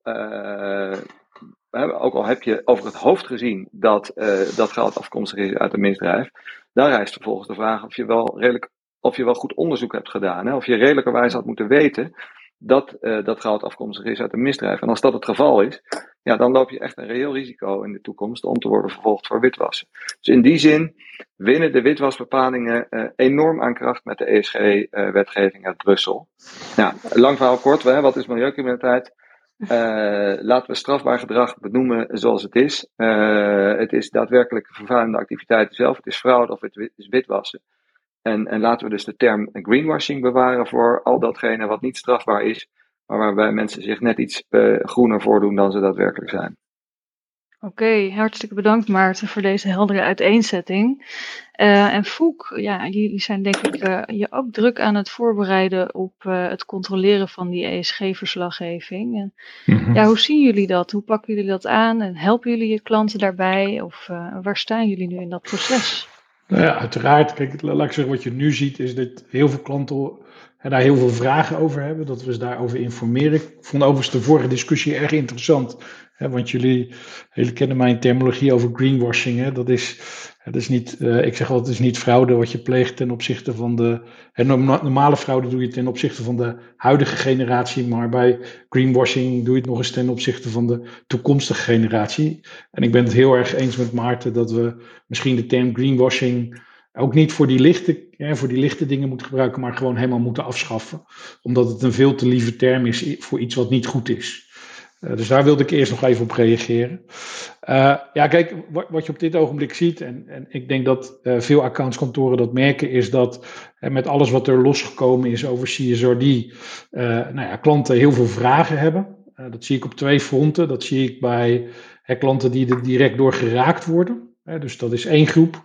ook al heb je over het hoofd gezien dat dat geld afkomstig is uit een misdrijf, dan rijst vervolgens de vraag of je wel redelijk of je wel goed onderzoek hebt gedaan. Hè? Of je redelijkerwijs had moeten weten dat uh, dat geld afkomstig is uit een misdrijf. En als dat het geval is, ja, dan loop je echt een reëel risico in de toekomst om te worden vervolgd voor witwassen. Dus in die zin winnen de witwasbepalingen uh, enorm aan kracht met de ESG-wetgeving uh, uit Brussel. Ja, lang verhaal kort, hè, wat is milieucriminaliteit? Laten we strafbaar gedrag benoemen zoals het is. het is daadwerkelijk vervuilende activiteiten zelf. Het is fraude of het is witwassen. En, en laten we dus de term greenwashing bewaren voor al datgene wat niet strafbaar is, maar waarbij mensen zich net iets uh, groener voordoen dan ze daadwerkelijk zijn.
Oké, hartstikke bedankt Maarten voor deze heldere uiteenzetting. Uh, en Foek, ja, jullie zijn denk ik uh, je ook druk aan het voorbereiden op het controleren van die ESG-verslaggeving. En, mm -hmm. Ja, hoe zien jullie dat? Hoe pakken jullie dat aan? En helpen jullie je klanten daarbij? Of waar staan jullie nu in dat proces?
Nou ja, uiteraard. Kijk, laat ik zeggen, wat je nu ziet is dat heel veel klanten daar heel veel vragen over hebben. Dat we ze daarover informeren. Ik vond overigens de vorige discussie erg interessant. Want jullie, jullie kennen mijn terminologie over greenwashing. Hè, dat is, het is niet, uh, ik zeg altijd, het is niet fraude wat je pleegt ten opzichte van de. Hè, normale fraude doe je ten opzichte van de huidige generatie. Maar bij greenwashing doe je het nog eens ten opzichte van de toekomstige generatie. En ik ben het heel erg eens met Maarten dat we misschien de term greenwashing ook niet voor die, lichte, hè, voor die lichte dingen moeten gebruiken, maar gewoon helemaal moeten afschaffen. Omdat het een veel te lieve term is voor iets wat niet goed is. Uh, dus daar wilde ik eerst nog even op reageren. Uh, ja, kijk, wat, wat, je op dit ogenblik ziet, en, en ik denk dat uh, veel accountskantoren dat merken, is dat met alles wat er losgekomen is over CSRD, nou ja, klanten heel veel vragen hebben. dat zie ik op twee fronten. Dat zie ik bij klanten die er direct door geraakt worden. dus dat is één groep.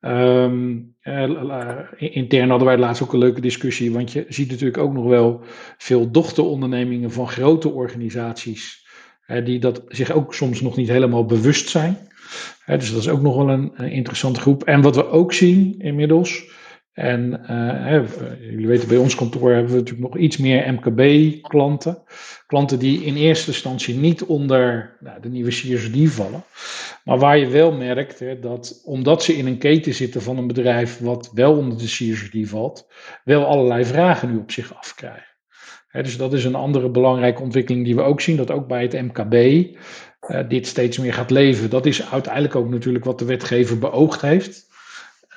Um, uh, intern hadden wij laatst ook een leuke discussie, want je ziet natuurlijk ook nog wel veel dochterondernemingen van grote organisaties, die dat zich ook soms nog niet helemaal bewust zijn. Dus dat is ook nog wel een, interessante groep. En wat we ook zien inmiddels, en hè, jullie weten, bij ons kantoor hebben we natuurlijk nog iets meer MKB-klanten. Klanten die in eerste instantie niet onder nou, de nieuwe CSD vallen. Maar waar je wel merkt hè, dat omdat ze in een keten zitten van een bedrijf wat wel onder de CSD valt, wel allerlei vragen nu op zich afkrijgen. Hè, dus dat is een andere belangrijke ontwikkeling die we ook zien, dat ook bij het MKB uh, dit steeds meer gaat leven. Dat is uiteindelijk ook natuurlijk wat de wetgever beoogd heeft.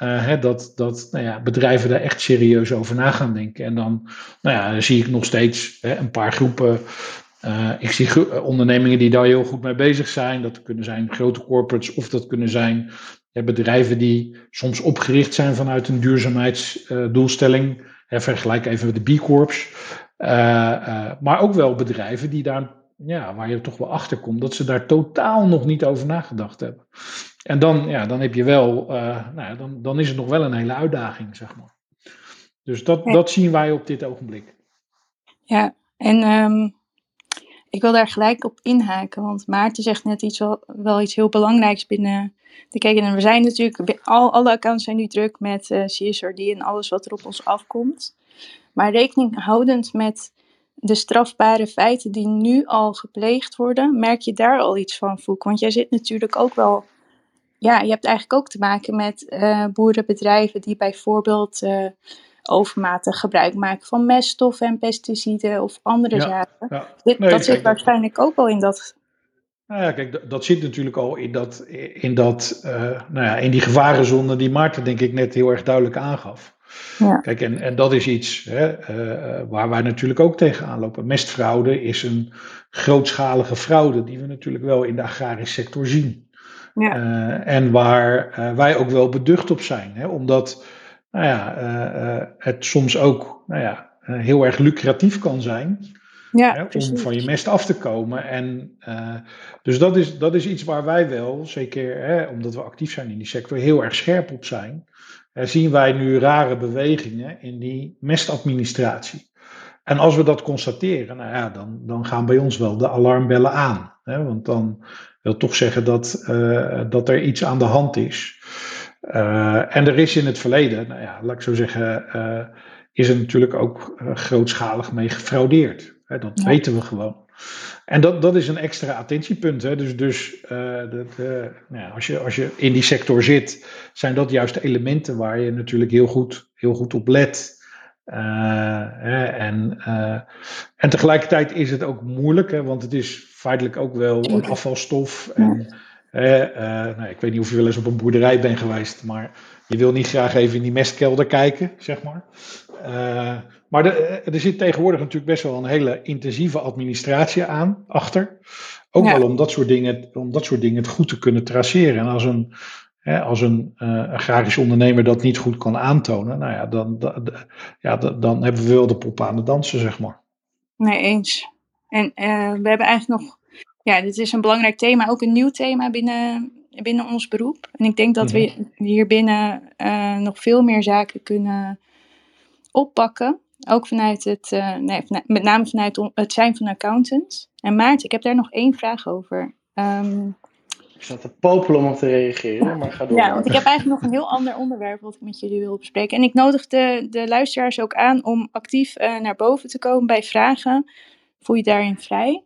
Uh, hè, dat dat nou ja, bedrijven daar echt serieus over na gaan denken. En dan, nou ja, zie ik nog steeds hè, een paar groepen. Uh, ik zie ondernemingen die daar heel goed mee bezig zijn. Dat kunnen zijn grote corporates of dat kunnen zijn bedrijven die soms opgericht zijn vanuit een duurzaamheidsdoelstelling. Vergelijk even met de B Corps. maar ook wel bedrijven die daar, ja, waar je toch wel achter komt, dat ze daar totaal nog niet over nagedacht hebben. En dan, ja, dan heb je wel, uh, nou, dan, dan is het nog wel een hele uitdaging, zeg maar. Dus dat, ja. dat zien wij op dit ogenblik.
Ja, en um, ik wil daar gelijk op inhaken, want Maarten zegt net iets wel, wel iets heel belangrijks binnen de kijken. En we zijn natuurlijk, al, alle accounts zijn nu druk met uh, CSRD en alles wat er op ons afkomt. Maar rekening houdend met de strafbare feiten die nu al gepleegd worden, merk je daar al iets van, Foek? Want jij zit natuurlijk ook wel ja, je hebt eigenlijk ook te maken met uh, boerenbedrijven die bijvoorbeeld uh, overmatig gebruik maken van meststoffen en pesticiden of andere ja, zaken. Ja. Dit, nee, dat kijk, zit waarschijnlijk ook al in dat.
Nou ja, kijk, dat, dat zit natuurlijk al in, dat, in, dat, uh, nou ja, in die gevarenzone die Maarten denk ik net heel erg duidelijk aangaf. Ja. Kijk, en, en dat is iets hè, waar wij natuurlijk ook tegenaan lopen. Mestfraude is een grootschalige fraude die we natuurlijk wel in de agrarische sector zien. Ja. Uh, en waar uh, wij ook wel beducht op zijn. Hè? Omdat nou ja, het soms ook nou ja, heel erg lucratief kan zijn. Ja, hè, om van je mest af te komen. En, dus dat is, dat is iets waar wij wel, zeker hè, omdat we actief zijn in die sector, heel erg scherp op zijn. Zien wij nu rare bewegingen in die mestadministratie. En als we dat constateren, nou ja, dan, dan gaan bij ons wel de alarmbellen aan. Hè? Want dan wil toch zeggen dat, uh, dat er iets aan de hand is. Uh, en er is in het verleden, nou ja, laat ik zo zeggen, uh, is er natuurlijk ook grootschalig mee gefraudeerd. Hè? Dat ja. weten we gewoon. En dat, dat is een extra attentiepunt. Hè. Dus, dus uh, dat, nou als, je, als je in die sector zit, zijn dat juist de elementen waar je natuurlijk heel goed, heel goed op let. Uh, en, en tegelijkertijd is het ook moeilijk, hè, want het is feitelijk ook wel een afvalstof. En, nou, ik weet niet of je wel eens op een boerderij bent geweest, maar je wil niet graag even in die mestkelder kijken, zeg maar. Maar de, er zit tegenwoordig natuurlijk best wel een hele intensieve administratie aan, achter. Ook ja. wel om dat, soort dingen, om dat soort dingen het goed te kunnen traceren. En als een, hè, als een uh, agrarisch ondernemer dat niet goed kan aantonen, nou ja, dan, ja, dan hebben we wel de pop aan het dansen, zeg maar.
Nee, eens. En uh, we hebben eigenlijk nog, ja, dit is een belangrijk thema, ook een nieuw thema binnen, binnen ons beroep. En ik denk dat we hier binnen uh, nog veel meer zaken kunnen oppakken. Ook vanuit het, uh, nee, met name vanuit het zijn van accountant. En Maarten, ik heb daar nog één vraag over. Um,
ik zat te popelen om op te reageren, (laughs) maar ga door.
Ja, want ik heb eigenlijk nog een heel ander onderwerp wat ik met jullie wil bespreken. En ik nodig de, de luisteraars ook aan om actief uh, naar boven te komen bij vragen. Voel je daarin vrij.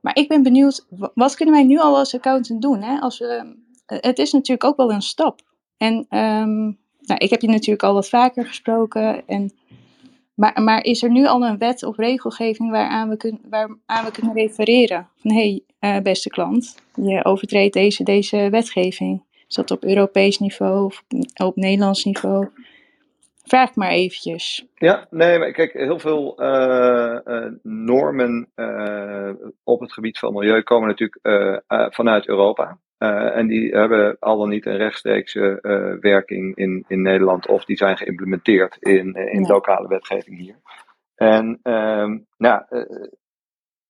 Maar ik ben benieuwd, wat kunnen wij nu al als accountant doen? Hè? Als we, het is natuurlijk ook wel een stap. En um, nou, ik heb je natuurlijk al wat vaker gesproken. En, maar, maar is er nu al een wet of regelgeving waaraan we, kun, waaraan we kunnen refereren? Van hé, hey, uh, beste klant, je overtreedt deze, deze wetgeving. Is dat op Europees niveau of op Nederlands niveau? Vraag maar eventjes.
Ja, nee, maar kijk, heel veel uh, uh, normen op het gebied van milieu komen natuurlijk vanuit Europa. En die hebben al dan niet een rechtstreekse werking in, in Nederland of die zijn geïmplementeerd in, in ja. lokale wetgeving hier. En ehm, nou,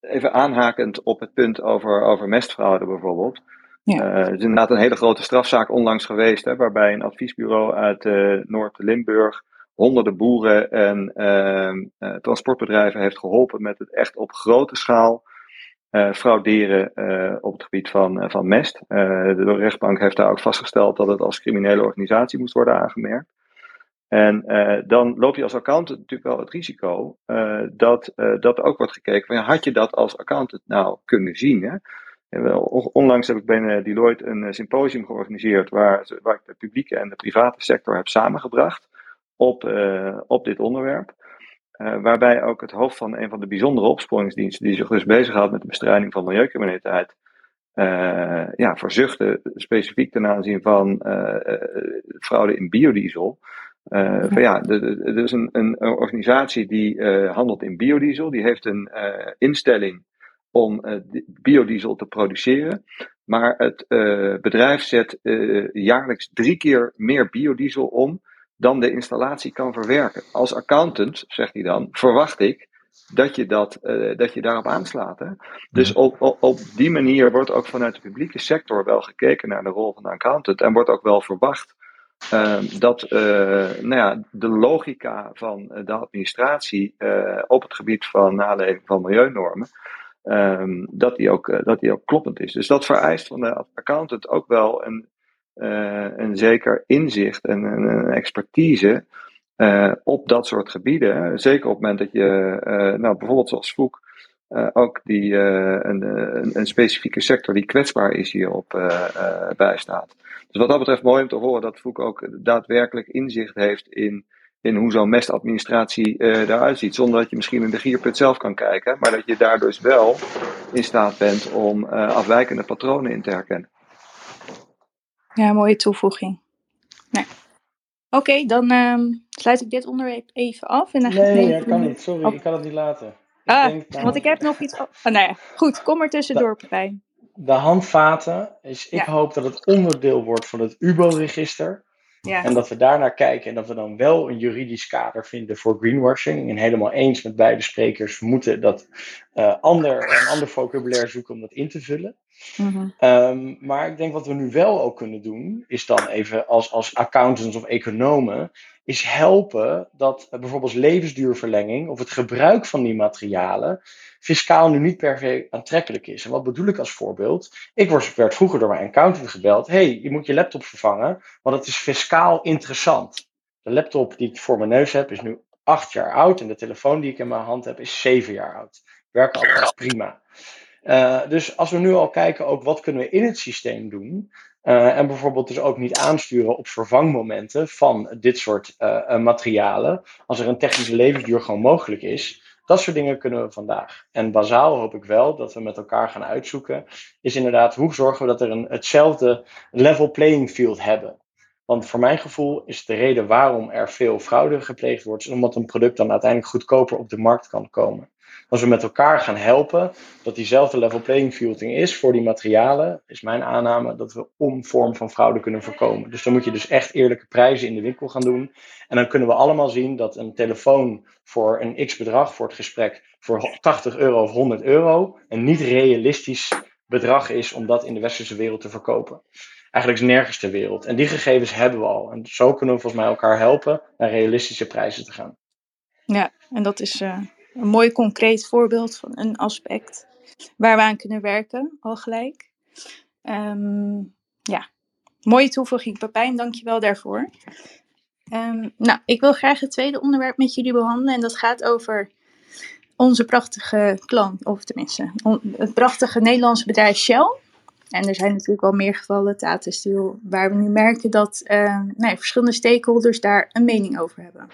even aanhakend op het punt over, over mestfraude bijvoorbeeld. Ja. Er is inderdaad een hele grote strafzaak onlangs geweest, hè, waarbij een adviesbureau uit Noord-Limburg honderden boeren en uh, transportbedrijven heeft geholpen met het echt op grote schaal uh, frauderen op het gebied van, van mest. de rechtbank heeft daar ook vastgesteld dat het als criminele organisatie moest worden aangemerkt. En dan loop je als accountant natuurlijk wel het risico dat, dat ook wordt gekeken had je dat als accountant nou kunnen zien? Hè? Onlangs heb ik bij Deloitte een symposium georganiseerd waar, ik de publieke en de private sector heb samengebracht op, op dit onderwerp. Uh, waarbij ook het hoofd van een van de bijzondere opsporingsdiensten, die zich dus bezighoudt met de bestrijding van milieucriminaliteit, uh, ja, verzuchtte specifiek ten aanzien van fraude in biodiesel. van ja, er is een, een, organisatie die handelt in biodiesel, die heeft een instelling om biodiesel te produceren. Maar het bedrijf zet jaarlijks drie keer meer biodiesel om dan de installatie kan verwerken. Als accountant, zegt hij dan, verwacht ik dat je, dat, uh, dat je daarop aanslaat. Hè? Dus op, op, op, die manier wordt ook vanuit de publieke sector wel gekeken naar de rol van de accountant en wordt ook wel verwacht uh, dat uh, nou ja, de logica van de administratie op het gebied van naleving van milieunormen, ehm, dat, die ook, dat die ook kloppend is. Dus dat vereist van de accountant ook wel een een zeker inzicht en een, expertise uh, op dat soort gebieden. Zeker op het moment dat je, uh, nou, bijvoorbeeld zoals Voek, ook die, een, een, specifieke sector die kwetsbaar is hierop bijstaat. Dus wat dat betreft mooi om te horen dat Voek ook daadwerkelijk inzicht heeft in, in hoe zo'n mestadministratie eruit ziet. Zonder dat je misschien in de gierput zelf kan kijken, maar dat je daar dus wel in staat bent om afwijkende patronen in te herkennen.
Ja, mooie toevoeging. Nee. Oké, okay, dan um, sluit ik dit onderwerp even af. En dan
nee, dat kan niet. Sorry, oh. ik kan het niet laten. Ik
ah, denk, want ik heb nog iets... Oh, nou ja, goed, kom er tussendoor, Pepijn.
De handvaten, is, ik ja. hoop dat het onderdeel wordt van het UBO-register. Ja. En dat we daarnaar kijken en dat we dan wel een juridisch kader vinden voor greenwashing. En helemaal eens met beide sprekers, moeten dat uh, ander, een ander vocabulaire zoeken om dat in te vullen. Mm-hmm. Um, maar ik denk wat we nu wel ook kunnen doen, is dan even als, als accountants of economen, is helpen dat bijvoorbeeld levensduurverlenging of het gebruik van die materialen fiscaal nu niet per se aantrekkelijk is. En wat bedoel ik als voorbeeld? Ik werd vroeger door mijn accountant gebeld, hey, je moet je laptop vervangen, want het is fiscaal interessant. De laptop die ik voor mijn neus heb is nu acht jaar oud en de telefoon die ik in mijn hand heb is zeven jaar oud werken allemaal prima. Uh, dus als we nu al kijken, ook wat kunnen we in het systeem doen, uh, en bijvoorbeeld dus ook niet aansturen op vervangmomenten van dit soort uh, materialen, als er een technische levensduur gewoon mogelijk is, dat soort dingen kunnen we vandaag. En bazaal hoop ik wel dat we met elkaar gaan uitzoeken, is inderdaad hoe zorgen we dat er een, hetzelfde level playing field hebben. Want voor mijn gevoel is de reden waarom er veel fraude gepleegd wordt, omdat een product dan uiteindelijk goedkoper op de markt kan komen. Als we met elkaar gaan helpen, dat diezelfde level playing fielding is voor die materialen, is mijn aanname dat we om vorm van fraude kunnen voorkomen. Dus dan moet je dus echt eerlijke prijzen in de winkel gaan doen. En dan kunnen we allemaal zien dat een telefoon voor een x bedrag voor het gesprek voor 80 euro of 100 euro een niet realistisch bedrag is om dat in de westerse wereld te verkopen. Eigenlijk is nergens ter wereld. En die gegevens hebben we al. En zo kunnen we volgens mij elkaar helpen naar realistische prijzen te gaan.
Ja, en dat is uh, een mooi concreet voorbeeld van een aspect waar we aan kunnen werken, al gelijk. Um, ja, mooie toevoeging, Papijn, dankjewel daarvoor. Um, nou, ik wil graag het tweede onderwerp met jullie behandelen en dat gaat over onze prachtige klant, of tenminste, het prachtige Nederlandse bedrijf Shell. En er zijn natuurlijk wel meer gevallen, Tata Steel, waar we nu merken dat uh, nee, verschillende stakeholders daar een mening over hebben.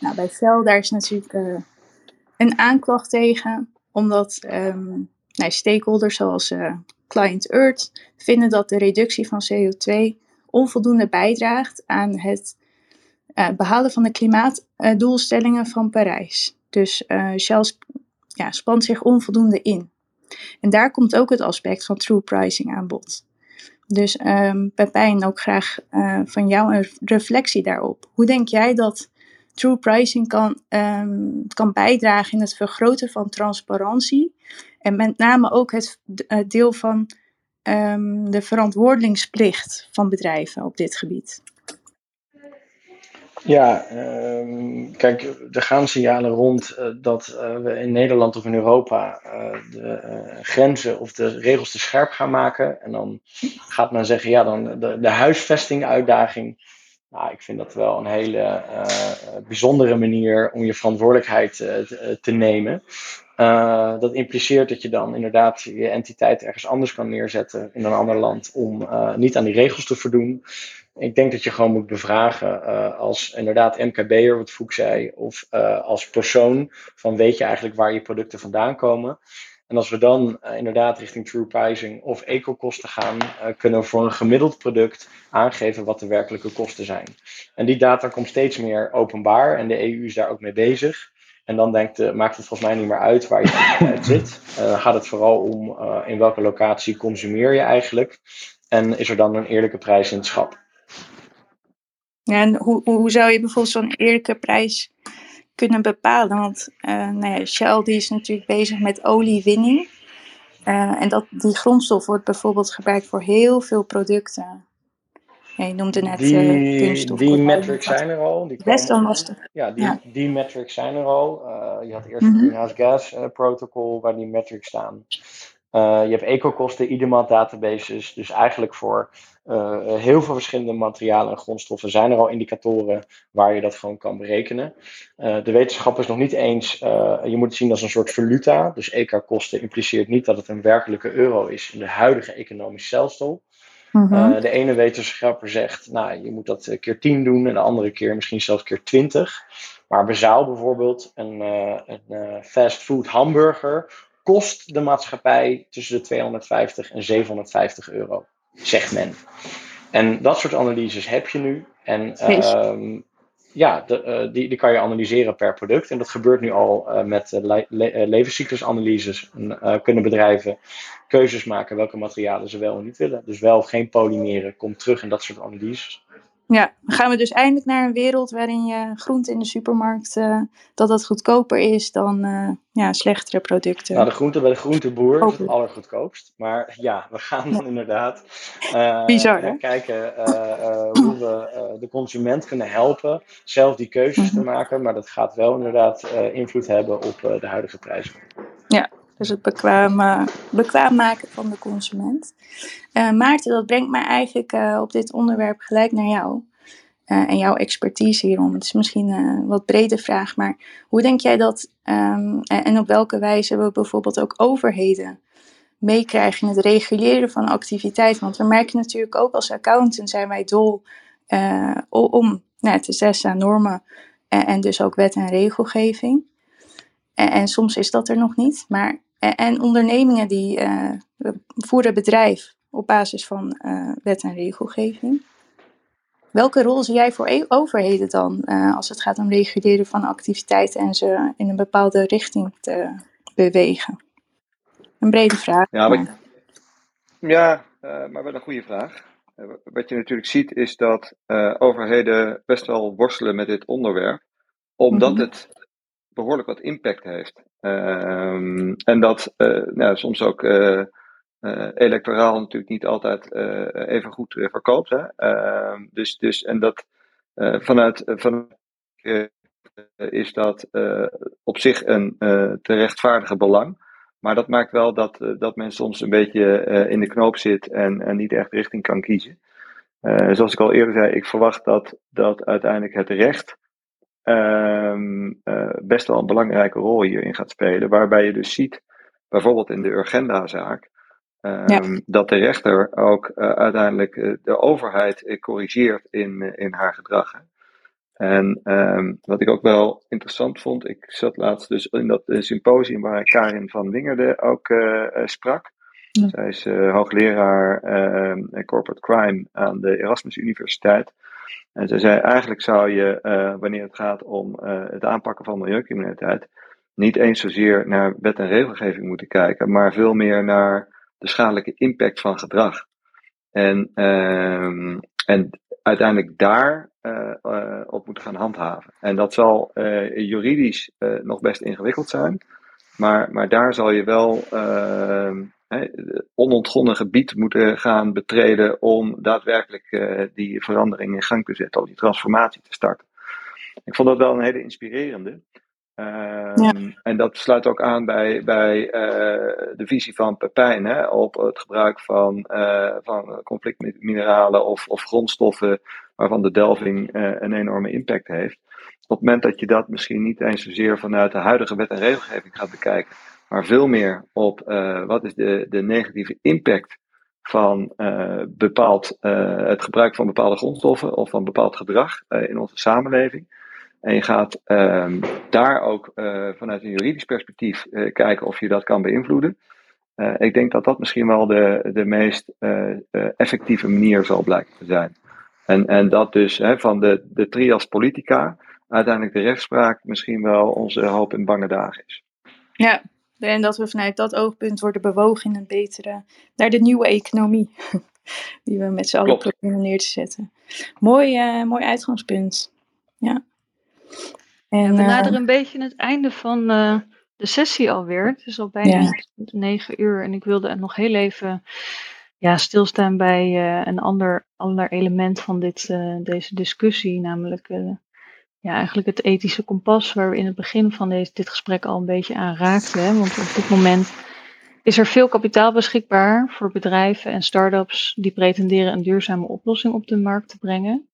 Nou, bij Shell, daar is natuurlijk uh, een aanklacht tegen, omdat um, nee, stakeholders zoals uh, Client Earth vinden dat de reductie van CO2 onvoldoende bijdraagt aan het uh, behalen van de klimaatdoelstellingen van Parijs. Dus uh, Shell ja, spant zich onvoldoende in. En daar komt ook het aspect van true pricing aan bod. Dus um, Pepijn, ook graag van jou een reflectie daarop. Hoe denk jij dat true pricing kan, um, kan bijdragen in het vergroten van transparantie. En met name ook het, deel van um, de verantwoordingsplicht van bedrijven op dit gebied.
Ja, um, kijk, er gaan signalen rond uh, dat uh, we in Nederland of in Europa uh, de grenzen of de regels te scherp gaan maken. En dan gaat men zeggen, ja, dan de, de huisvesting-uitdaging nou, ik vind dat wel een hele uh, bijzondere manier om je verantwoordelijkheid uh, te, nemen. Dat impliceert dat je dan inderdaad je entiteit ergens anders kan neerzetten in een ander land om niet aan die regels te voldoen. Ik denk dat je gewoon moet bevragen als inderdaad MKB'er, wat Foek zei, of als persoon van weet je eigenlijk waar je producten vandaan komen. En als we dan uh, inderdaad richting true pricing of eco-kosten gaan, uh, kunnen we voor een gemiddeld product aangeven wat de werkelijke kosten zijn. En die data komt steeds meer openbaar en de EU is daar ook mee bezig. En dan denkt, uh, maakt het volgens mij niet meer uit waar je uit zit. dan gaat het vooral om in welke locatie consumeer je eigenlijk. En is er dan een eerlijke prijs in het schap.
Ja, en hoe, hoe zou je bijvoorbeeld zo'n eerlijke prijs kunnen bepalen. Want uh, nou ja, Shell die is natuurlijk bezig met oliewinning. Uh, en dat, die grondstof wordt bijvoorbeeld gebruikt voor heel veel producten. Ja, je noemde net
die, uh, kunststof. Die metrics zijn er al. Die
Best wel lastig.
Ja, die, ja. die metrics zijn er al. je had eerst mm -hmm. het Greenhouse Gas Protocol waar die metrics staan. Uh, je hebt ecokosten, IDEMAT databases. Dus eigenlijk voor uh, heel veel verschillende materialen en grondstoffen zijn er al indicatoren waar je dat gewoon kan berekenen. Uh, de wetenschap is nog niet eens, je moet het zien als een soort valuta. Dus EK-kosten impliceert niet dat het een werkelijke euro is in de huidige economische stelsel. Mm -hmm. de ene wetenschapper zegt, nou, je moet dat keer 10 doen en de andere keer misschien zelfs keer 20. Maar bezaal bijvoorbeeld een, een fast food hamburger kost de maatschappij tussen de 250 en 750 euro, zegt men. En dat soort analyses heb je nu. En uh, ja, de, uh, die, die kan je analyseren per product. En dat gebeurt nu al uh, met le le levenscyclusanalyses. En, kunnen bedrijven keuzes maken welke materialen ze wel en niet willen. Dus wel of geen polymeren komt terug in dat soort analyses.
Ja, dan gaan we dus eindelijk naar een wereld waarin je groente in de supermarkt, uh, dat dat goedkoper is dan uh, ja, slechtere producten.
Nou, de groente bij de groenteboer is het allergoedkoopst. Maar ja, we gaan dan inderdaad uh,
Bizar, hè?
kijken hoe we de consument kunnen helpen zelf die keuzes mm -hmm. te maken. Maar dat gaat wel inderdaad invloed hebben op de huidige prijzen.
Ja, dus het bekwaam, bekwaam maken van de consument. Uh, Maarten, dat brengt mij eigenlijk uh, op dit onderwerp gelijk naar jou. en jouw expertise hierom. Het is misschien een wat brede vraag, maar hoe denk jij dat ehm, en, op welke wijze we bijvoorbeeld ook overheden meekrijgen in het reguleren van activiteit? Want we merken natuurlijk ook als accountant zijn wij dol om nou, te zessen aan normen en, dus ook wet en regelgeving. En, soms is dat er nog niet. Maar, en, ondernemingen die voeren bedrijf op basis van wet en regelgeving. Welke rol zie jij voor e-, overheden dan uh, als het gaat om reguleren van activiteiten en ze in een bepaalde richting te bewegen? Een brede vraag.
Ja, maar, ja maar wel een goede vraag. Wat je natuurlijk ziet is dat overheden best wel worstelen met dit onderwerp, omdat mm -hmm. het behoorlijk wat impact heeft. Ehm, en dat nou, soms ook uh, electoraal natuurlijk niet altijd even goed verkoopt. Hè? Ehm, dus, dus, en dat vanuit, vanuit is dat op zich een te rechtvaardige belang. Maar dat maakt wel dat, dat men soms een beetje in de knoop zit en, en niet echt richting kan kiezen. zoals ik al eerder zei, ik verwacht dat, dat uiteindelijk het recht ehm, best wel een belangrijke rol hierin gaat spelen. Waarbij je dus ziet, bijvoorbeeld in de Urgenda-zaak, Um, ja. Dat de rechter ook uh, uiteindelijk uh, de overheid corrigeert in, in haar gedrag. En um, wat ik ook wel interessant vond, ik zat laatst dus in dat symposium waar Karin van Wingerde ook sprak. Zij is hoogleraar ehm, corporate crime aan de Erasmus Universiteit. En zij zei: eigenlijk zou je, wanneer het gaat om het aanpakken van milieucriminaliteit, niet eens zozeer naar wet en regelgeving moeten kijken, maar veel meer naar de schadelijke impact van gedrag. En, uh, en uiteindelijk daar uh, op moeten gaan handhaven. En dat zal juridisch nog best ingewikkeld zijn. Maar, maar daar zal je wel ehm, onontgonnen gebied moeten gaan betreden om daadwerkelijk die verandering in gang te zetten, of die transformatie te starten. Ik vond dat wel een hele inspirerende. Um, ja. En dat sluit ook aan bij, bij uh, de visie van Pepijn hè, op het gebruik van, uh, van conflictmineralen of, of grondstoffen waarvan de delving een enorme impact heeft. Op het moment dat je dat misschien niet eens zozeer vanuit de huidige wet en regelgeving gaat bekijken, maar veel meer op wat is de, de negatieve impact van bepaald, het gebruik van bepaalde grondstoffen of van bepaald gedrag in onze samenleving en je gaat um, daar ook vanuit een juridisch perspectief kijken of je dat kan beïnvloeden. Ik denk dat dat misschien wel de, de meest effectieve manier zal blijken te zijn. En, en dat dus hè, van de, de trias politica uiteindelijk de rechtspraak misschien wel onze hoop in bange dagen is.
Ja, en dat we vanuit dat oogpunt worden bewogen in een betere, naar de nieuwe economie. (laughs) Die we met z'n allen proberen neer te zetten. Mooi, mooi uitgangspunt. Ja.
En, we naderen uh, een beetje het einde van uh, de sessie alweer. Het is al bijna ja. negen uur en ik wilde nog heel even ja, stilstaan bij uh, een ander, ander element van dit, deze discussie, namelijk ja, eigenlijk het ethische kompas, waar we in het begin van deze, dit gesprek al een beetje aan raakten. Hè? Want op dit moment is er veel kapitaal beschikbaar voor bedrijven en start-ups die pretenderen een duurzame oplossing op de markt te brengen.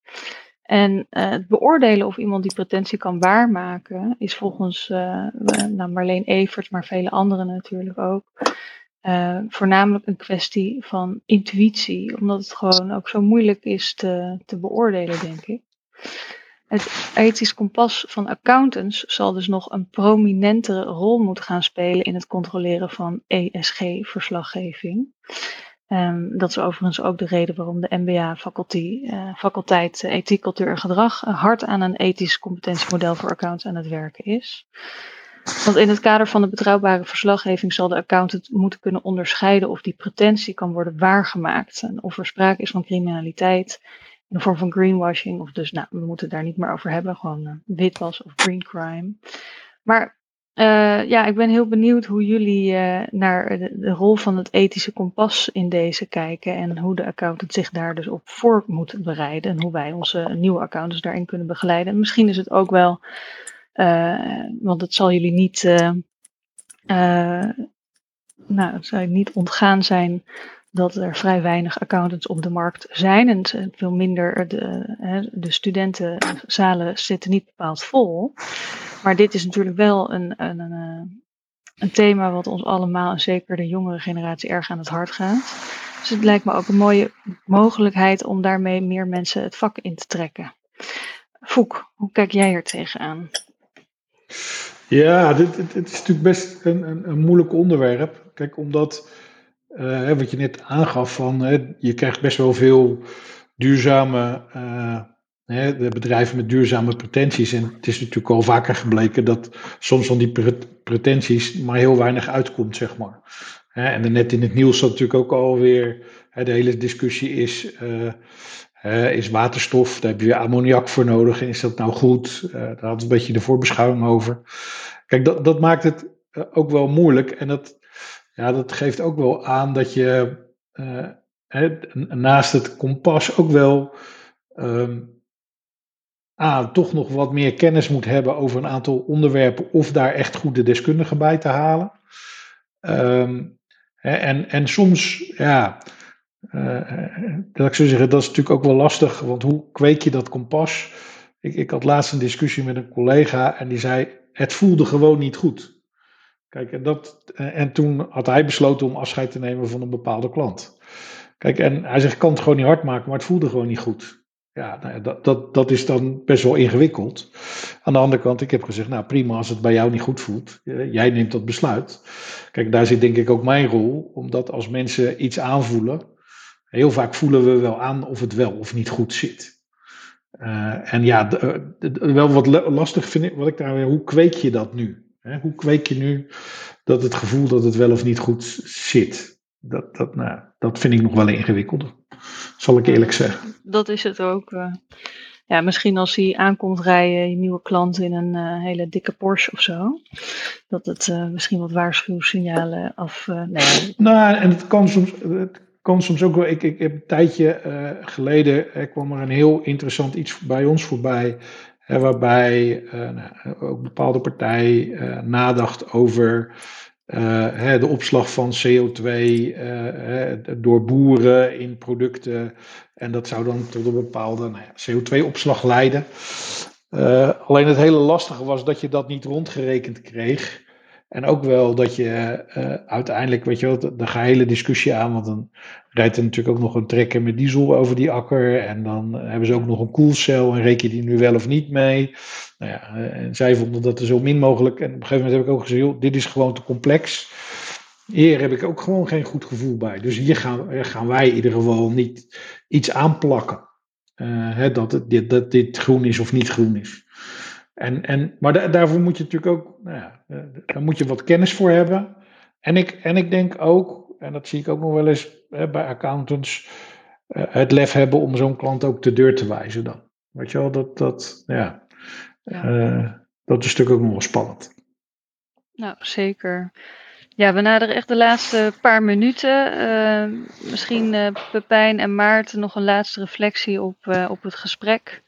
En uh, het beoordelen of iemand die pretentie kan waarmaken, is volgens uh, nou Marleen Evert, maar vele anderen natuurlijk ook, uh, voornamelijk een kwestie van intuïtie, omdat het gewoon ook zo moeilijk is te, te beoordelen, denk ik. Het ethisch kompas van accountants zal dus nog een prominentere rol moeten gaan spelen in het controleren van ESG-verslaggeving. Um, dat is overigens ook de reden waarom de MBA-faculteit faculteit Ethiek, Cultuur en Gedrag hard aan een ethisch competentiemodel voor accounts aan het werken is. Want in het kader van de betrouwbare verslaggeving zal de accountant moeten kunnen onderscheiden of die pretentie kan worden waargemaakt. En of er sprake is van criminaliteit in de vorm van greenwashing. Of dus, nou, we moeten het daar niet meer over hebben, gewoon uh, witwas of green crime. Maar uh, ja, ik ben heel benieuwd hoe jullie uh, naar de, rol van het ethische kompas in deze kijken en hoe de accountant zich daar dus op voor moet bereiden en hoe wij onze nieuwe accountants daarin kunnen begeleiden. En misschien is het ook wel, uh, want het zal jullie niet, nou, het zal niet ontgaan zijn dat er vrij weinig accountants op de markt zijn en veel minder de, de studentenzalen zitten niet bepaald vol. Maar dit is natuurlijk wel een, een, een, een thema wat ons allemaal en zeker de jongere generatie erg aan het hart gaat. Dus het lijkt me ook een mooie mogelijkheid om daarmee meer mensen het vak in te trekken. Foek, hoe kijk jij er tegenaan?
Ja, dit, dit, is natuurlijk best een, een, een moeilijk onderwerp. Kijk, omdat, uh, wat je net aangaf, van, je krijgt best wel veel duurzame uh, de bedrijven met duurzame pretenties. En het is natuurlijk al vaker gebleken dat soms van die pretenties maar heel weinig uitkomt, zeg maar. En net in het nieuws zat natuurlijk ook alweer, de hele discussie is, uh, is waterstof, daar heb je ammoniak voor nodig en is dat nou goed? Daar had een beetje de voorbeschouwing over. Kijk, dat, dat maakt het eh, ook wel moeilijk en dat, ja, dat geeft ook wel aan dat je naast het kompas ook wel um, toch nog wat meer kennis moet hebben over een aantal onderwerpen of daar echt goede deskundigen bij te halen. Um, en, en soms, ja, uh, dat ik zo zeggen, dat is natuurlijk ook wel lastig, want hoe kweek je dat kompas? Ik, ik had laatst een discussie met een collega en die zei, het voelde gewoon niet goed. Kijk, en, dat, en toen had hij besloten om afscheid te nemen van een bepaalde klant. Kijk, en hij zegt, ik kan het gewoon niet hard maken, maar het voelde gewoon niet goed. Ja, nou dat, dat, dat is dan best wel ingewikkeld. Aan de andere kant, ik heb gezegd, nou prima als het bij jou niet goed voelt. Jij neemt dat besluit. Kijk, daar zit denk ik ook mijn rol, omdat als mensen iets aanvoelen, heel vaak voelen we wel aan of het wel of niet goed zit. Uh, en ja, wel wat lastig vind ik, wat ik daar hoe kweek je dat nu? Hoe kweek je nu dat het gevoel dat het wel of niet goed zit? Dat, dat, nou, dat vind ik nog wel ingewikkelder zal ik eerlijk zeggen.
Dat is het ook. Uh, ja, misschien als hij aankomt rijden, je nieuwe klant in een uh, hele dikke Porsche of zo. Dat het uh, misschien wat waarschuwsignalen af. nee.
Nou, en het kan soms. Het kan soms ook wel. Ik, ik heb een tijdje geleden. Er kwam er een heel interessant iets bij ons voorbij. Waarbij nou, ook bepaalde partij nadacht over uh, de opslag van CO2 uh, eh, door boeren in producten. En dat zou dan tot een bepaalde nou ja, CO2-opslag leiden. Alleen het hele lastige was dat je dat niet rondgerekend kreeg. En ook wel dat je uh, uiteindelijk, weet je wel, de, de hele discussie aan, want dan rijdt er natuurlijk ook nog een trekker met diesel over die akker. En dan hebben ze ook nog een koelcel en reken je die nu wel of niet mee. Nou ja, eh, en zij vonden dat er zo min mogelijk. En op een gegeven moment heb ik ook gezegd, joh, dit is gewoon te complex. Hier heb ik ook gewoon geen goed gevoel bij. Dus hier gaan, gaan wij in ieder geval niet iets aanplakken. Hè, dat, dat dit groen is of niet groen is. En, en, maar daarvoor moet je natuurlijk ook, nou ja, eh, daar moet je wat kennis voor hebben. En ik, en ik denk ook, en dat zie ik ook nog wel eens hè, bij accountants, uh, het lef hebben om zo'n klant ook de deur te wijzen dan. Weet je wel, dat, dat, ja, ja. Uh, dat is natuurlijk ook nog wel spannend.
Nou, zeker. Ja, we naderen echt de laatste paar minuten. Uh, misschien Pepijn en Maarten nog een laatste reflectie op, op het gesprek.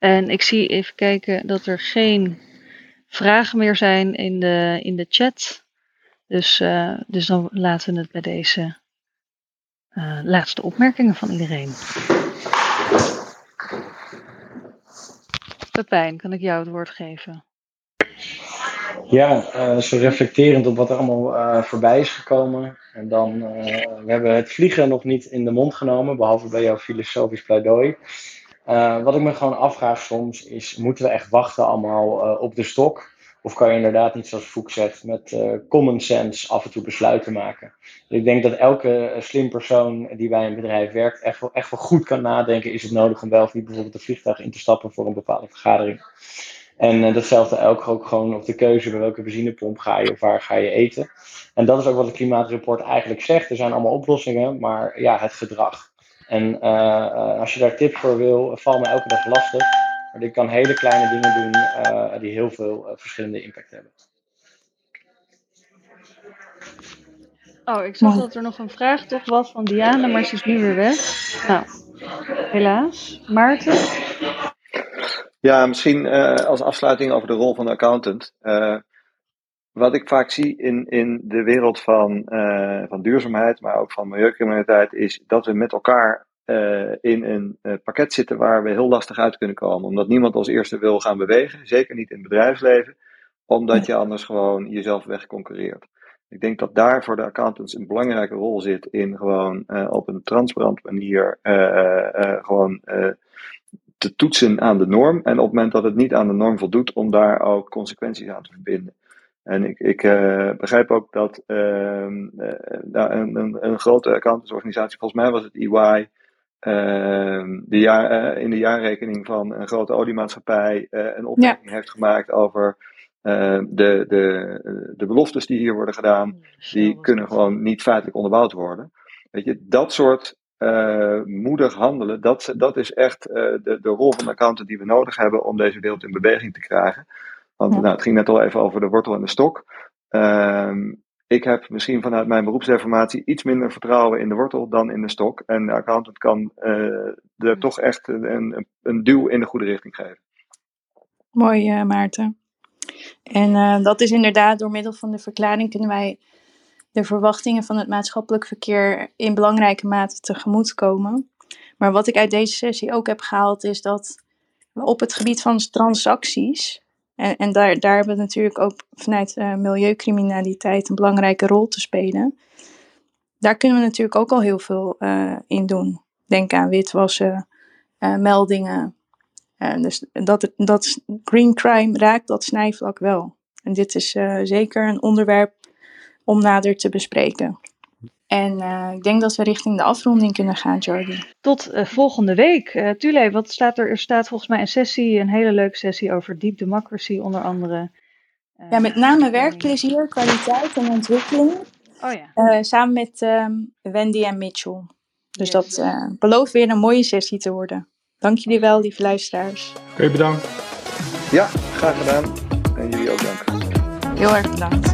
En ik zie even kijken dat er geen vragen meer zijn in de, in de chat. Dus, uh, dus dan laten we het bij deze uh, laatste opmerkingen van iedereen. Pepijn, kan ik jou het woord geven?
Ja, uh, zo reflecterend op wat er allemaal voorbij is gekomen. En dan, uh, we hebben het vliegen nog niet in de mond genomen, behalve bij jouw filosofisch pleidooi. Uh, wat ik me gewoon afvraag soms is, moeten we echt wachten allemaal uh, op de stok? Of kan je inderdaad niet zoals Foek zegt, met uh, common sense af en toe besluiten maken? Dus ik denk dat elke slim persoon die bij een bedrijf werkt echt wel, echt wel goed kan nadenken. Is het nodig om wel of niet bijvoorbeeld een vliegtuig in te stappen voor een bepaalde vergadering? En datzelfde elk ook gewoon op de keuze bij welke benzinepomp ga je of waar ga je eten. En dat is ook wat het klimaatrapport eigenlijk zegt. Er zijn allemaal oplossingen, maar ja, het gedrag. En uh, als je daar tips voor wil, val me elke dag lastig. Maar ik kan hele kleine dingen doen uh, die heel veel uh, verschillende impact hebben.
Oh, ik zag dat er nog een vraag toch was van Diana, maar ze is nu weer weg. Nou, helaas. Maarten?
Ja, misschien als afsluiting over de rol van de accountant. Wat ik vaak zie in, in de wereld van, uh, van duurzaamheid, maar ook van milieucriminaliteit, is dat we met elkaar uh, in een uh, pakket zitten waar we heel lastig uit kunnen komen. Omdat niemand als eerste wil gaan bewegen, zeker niet in het bedrijfsleven, omdat je anders gewoon jezelf wegconcurreert. Ik denk dat daar voor de accountants een belangrijke rol zit in gewoon op een transparante manier gewoon te toetsen aan de norm. En op het moment dat het niet aan de norm voldoet, om daar ook consequenties aan te verbinden. En ik, ik uh, begrijp ook dat uh, uh, een, een, een, grote accountantsorganisatie, volgens mij was het EY, ehm, de jaar, eh, in de jaarrekening van een grote oliemaatschappij een opmerking ja. heeft gemaakt over de, de, de beloftes die hier worden gedaan. Die kunnen gewoon niet feitelijk onderbouwd worden. Weet je, dat soort moedig handelen, dat, dat is echt de, de rol van de accountant die we nodig hebben om deze wereld in beweging te krijgen. Want nou, het ging net al even over de wortel en de stok. Uh, ik heb misschien vanuit mijn beroepsinformatie iets minder vertrouwen in de wortel dan in de stok. En de accountant kan uh, er toch echt een, een duw in de goede richting geven.
Mooi, uh, Maarten. En uh, dat is inderdaad door middel van de verklaring kunnen wij de verwachtingen van het maatschappelijk verkeer in belangrijke mate tegemoetkomen. Maar wat ik uit deze sessie ook heb gehaald is dat we op het gebied van transacties en, en daar, daar hebben we natuurlijk ook vanuit uh, milieucriminaliteit een belangrijke rol te spelen. Daar kunnen we natuurlijk ook al heel veel uh, in doen. Denk aan witwassen, uh, meldingen. dus dat, dat green crime raakt dat snijvlak wel. En dit is zeker een onderwerp om nader te bespreken. En uh, ik denk dat we richting de afronding kunnen gaan, Jordi.
Tot uh, volgende week. Uh, Tule, wat staat er? Er staat volgens mij een sessie, een hele leuke sessie over deep democracy onder andere.
ja, met name werkplezier, kwaliteit en ontwikkeling.
Oh ja.
samen met um, Wendy en Mitchell. Dus yes. dat belooft weer een mooie sessie te worden. Dank jullie wel, lieve luisteraars.
Oké, okay, bedankt.
Ja, graag gedaan. En jullie ook dank.
Heel erg bedankt.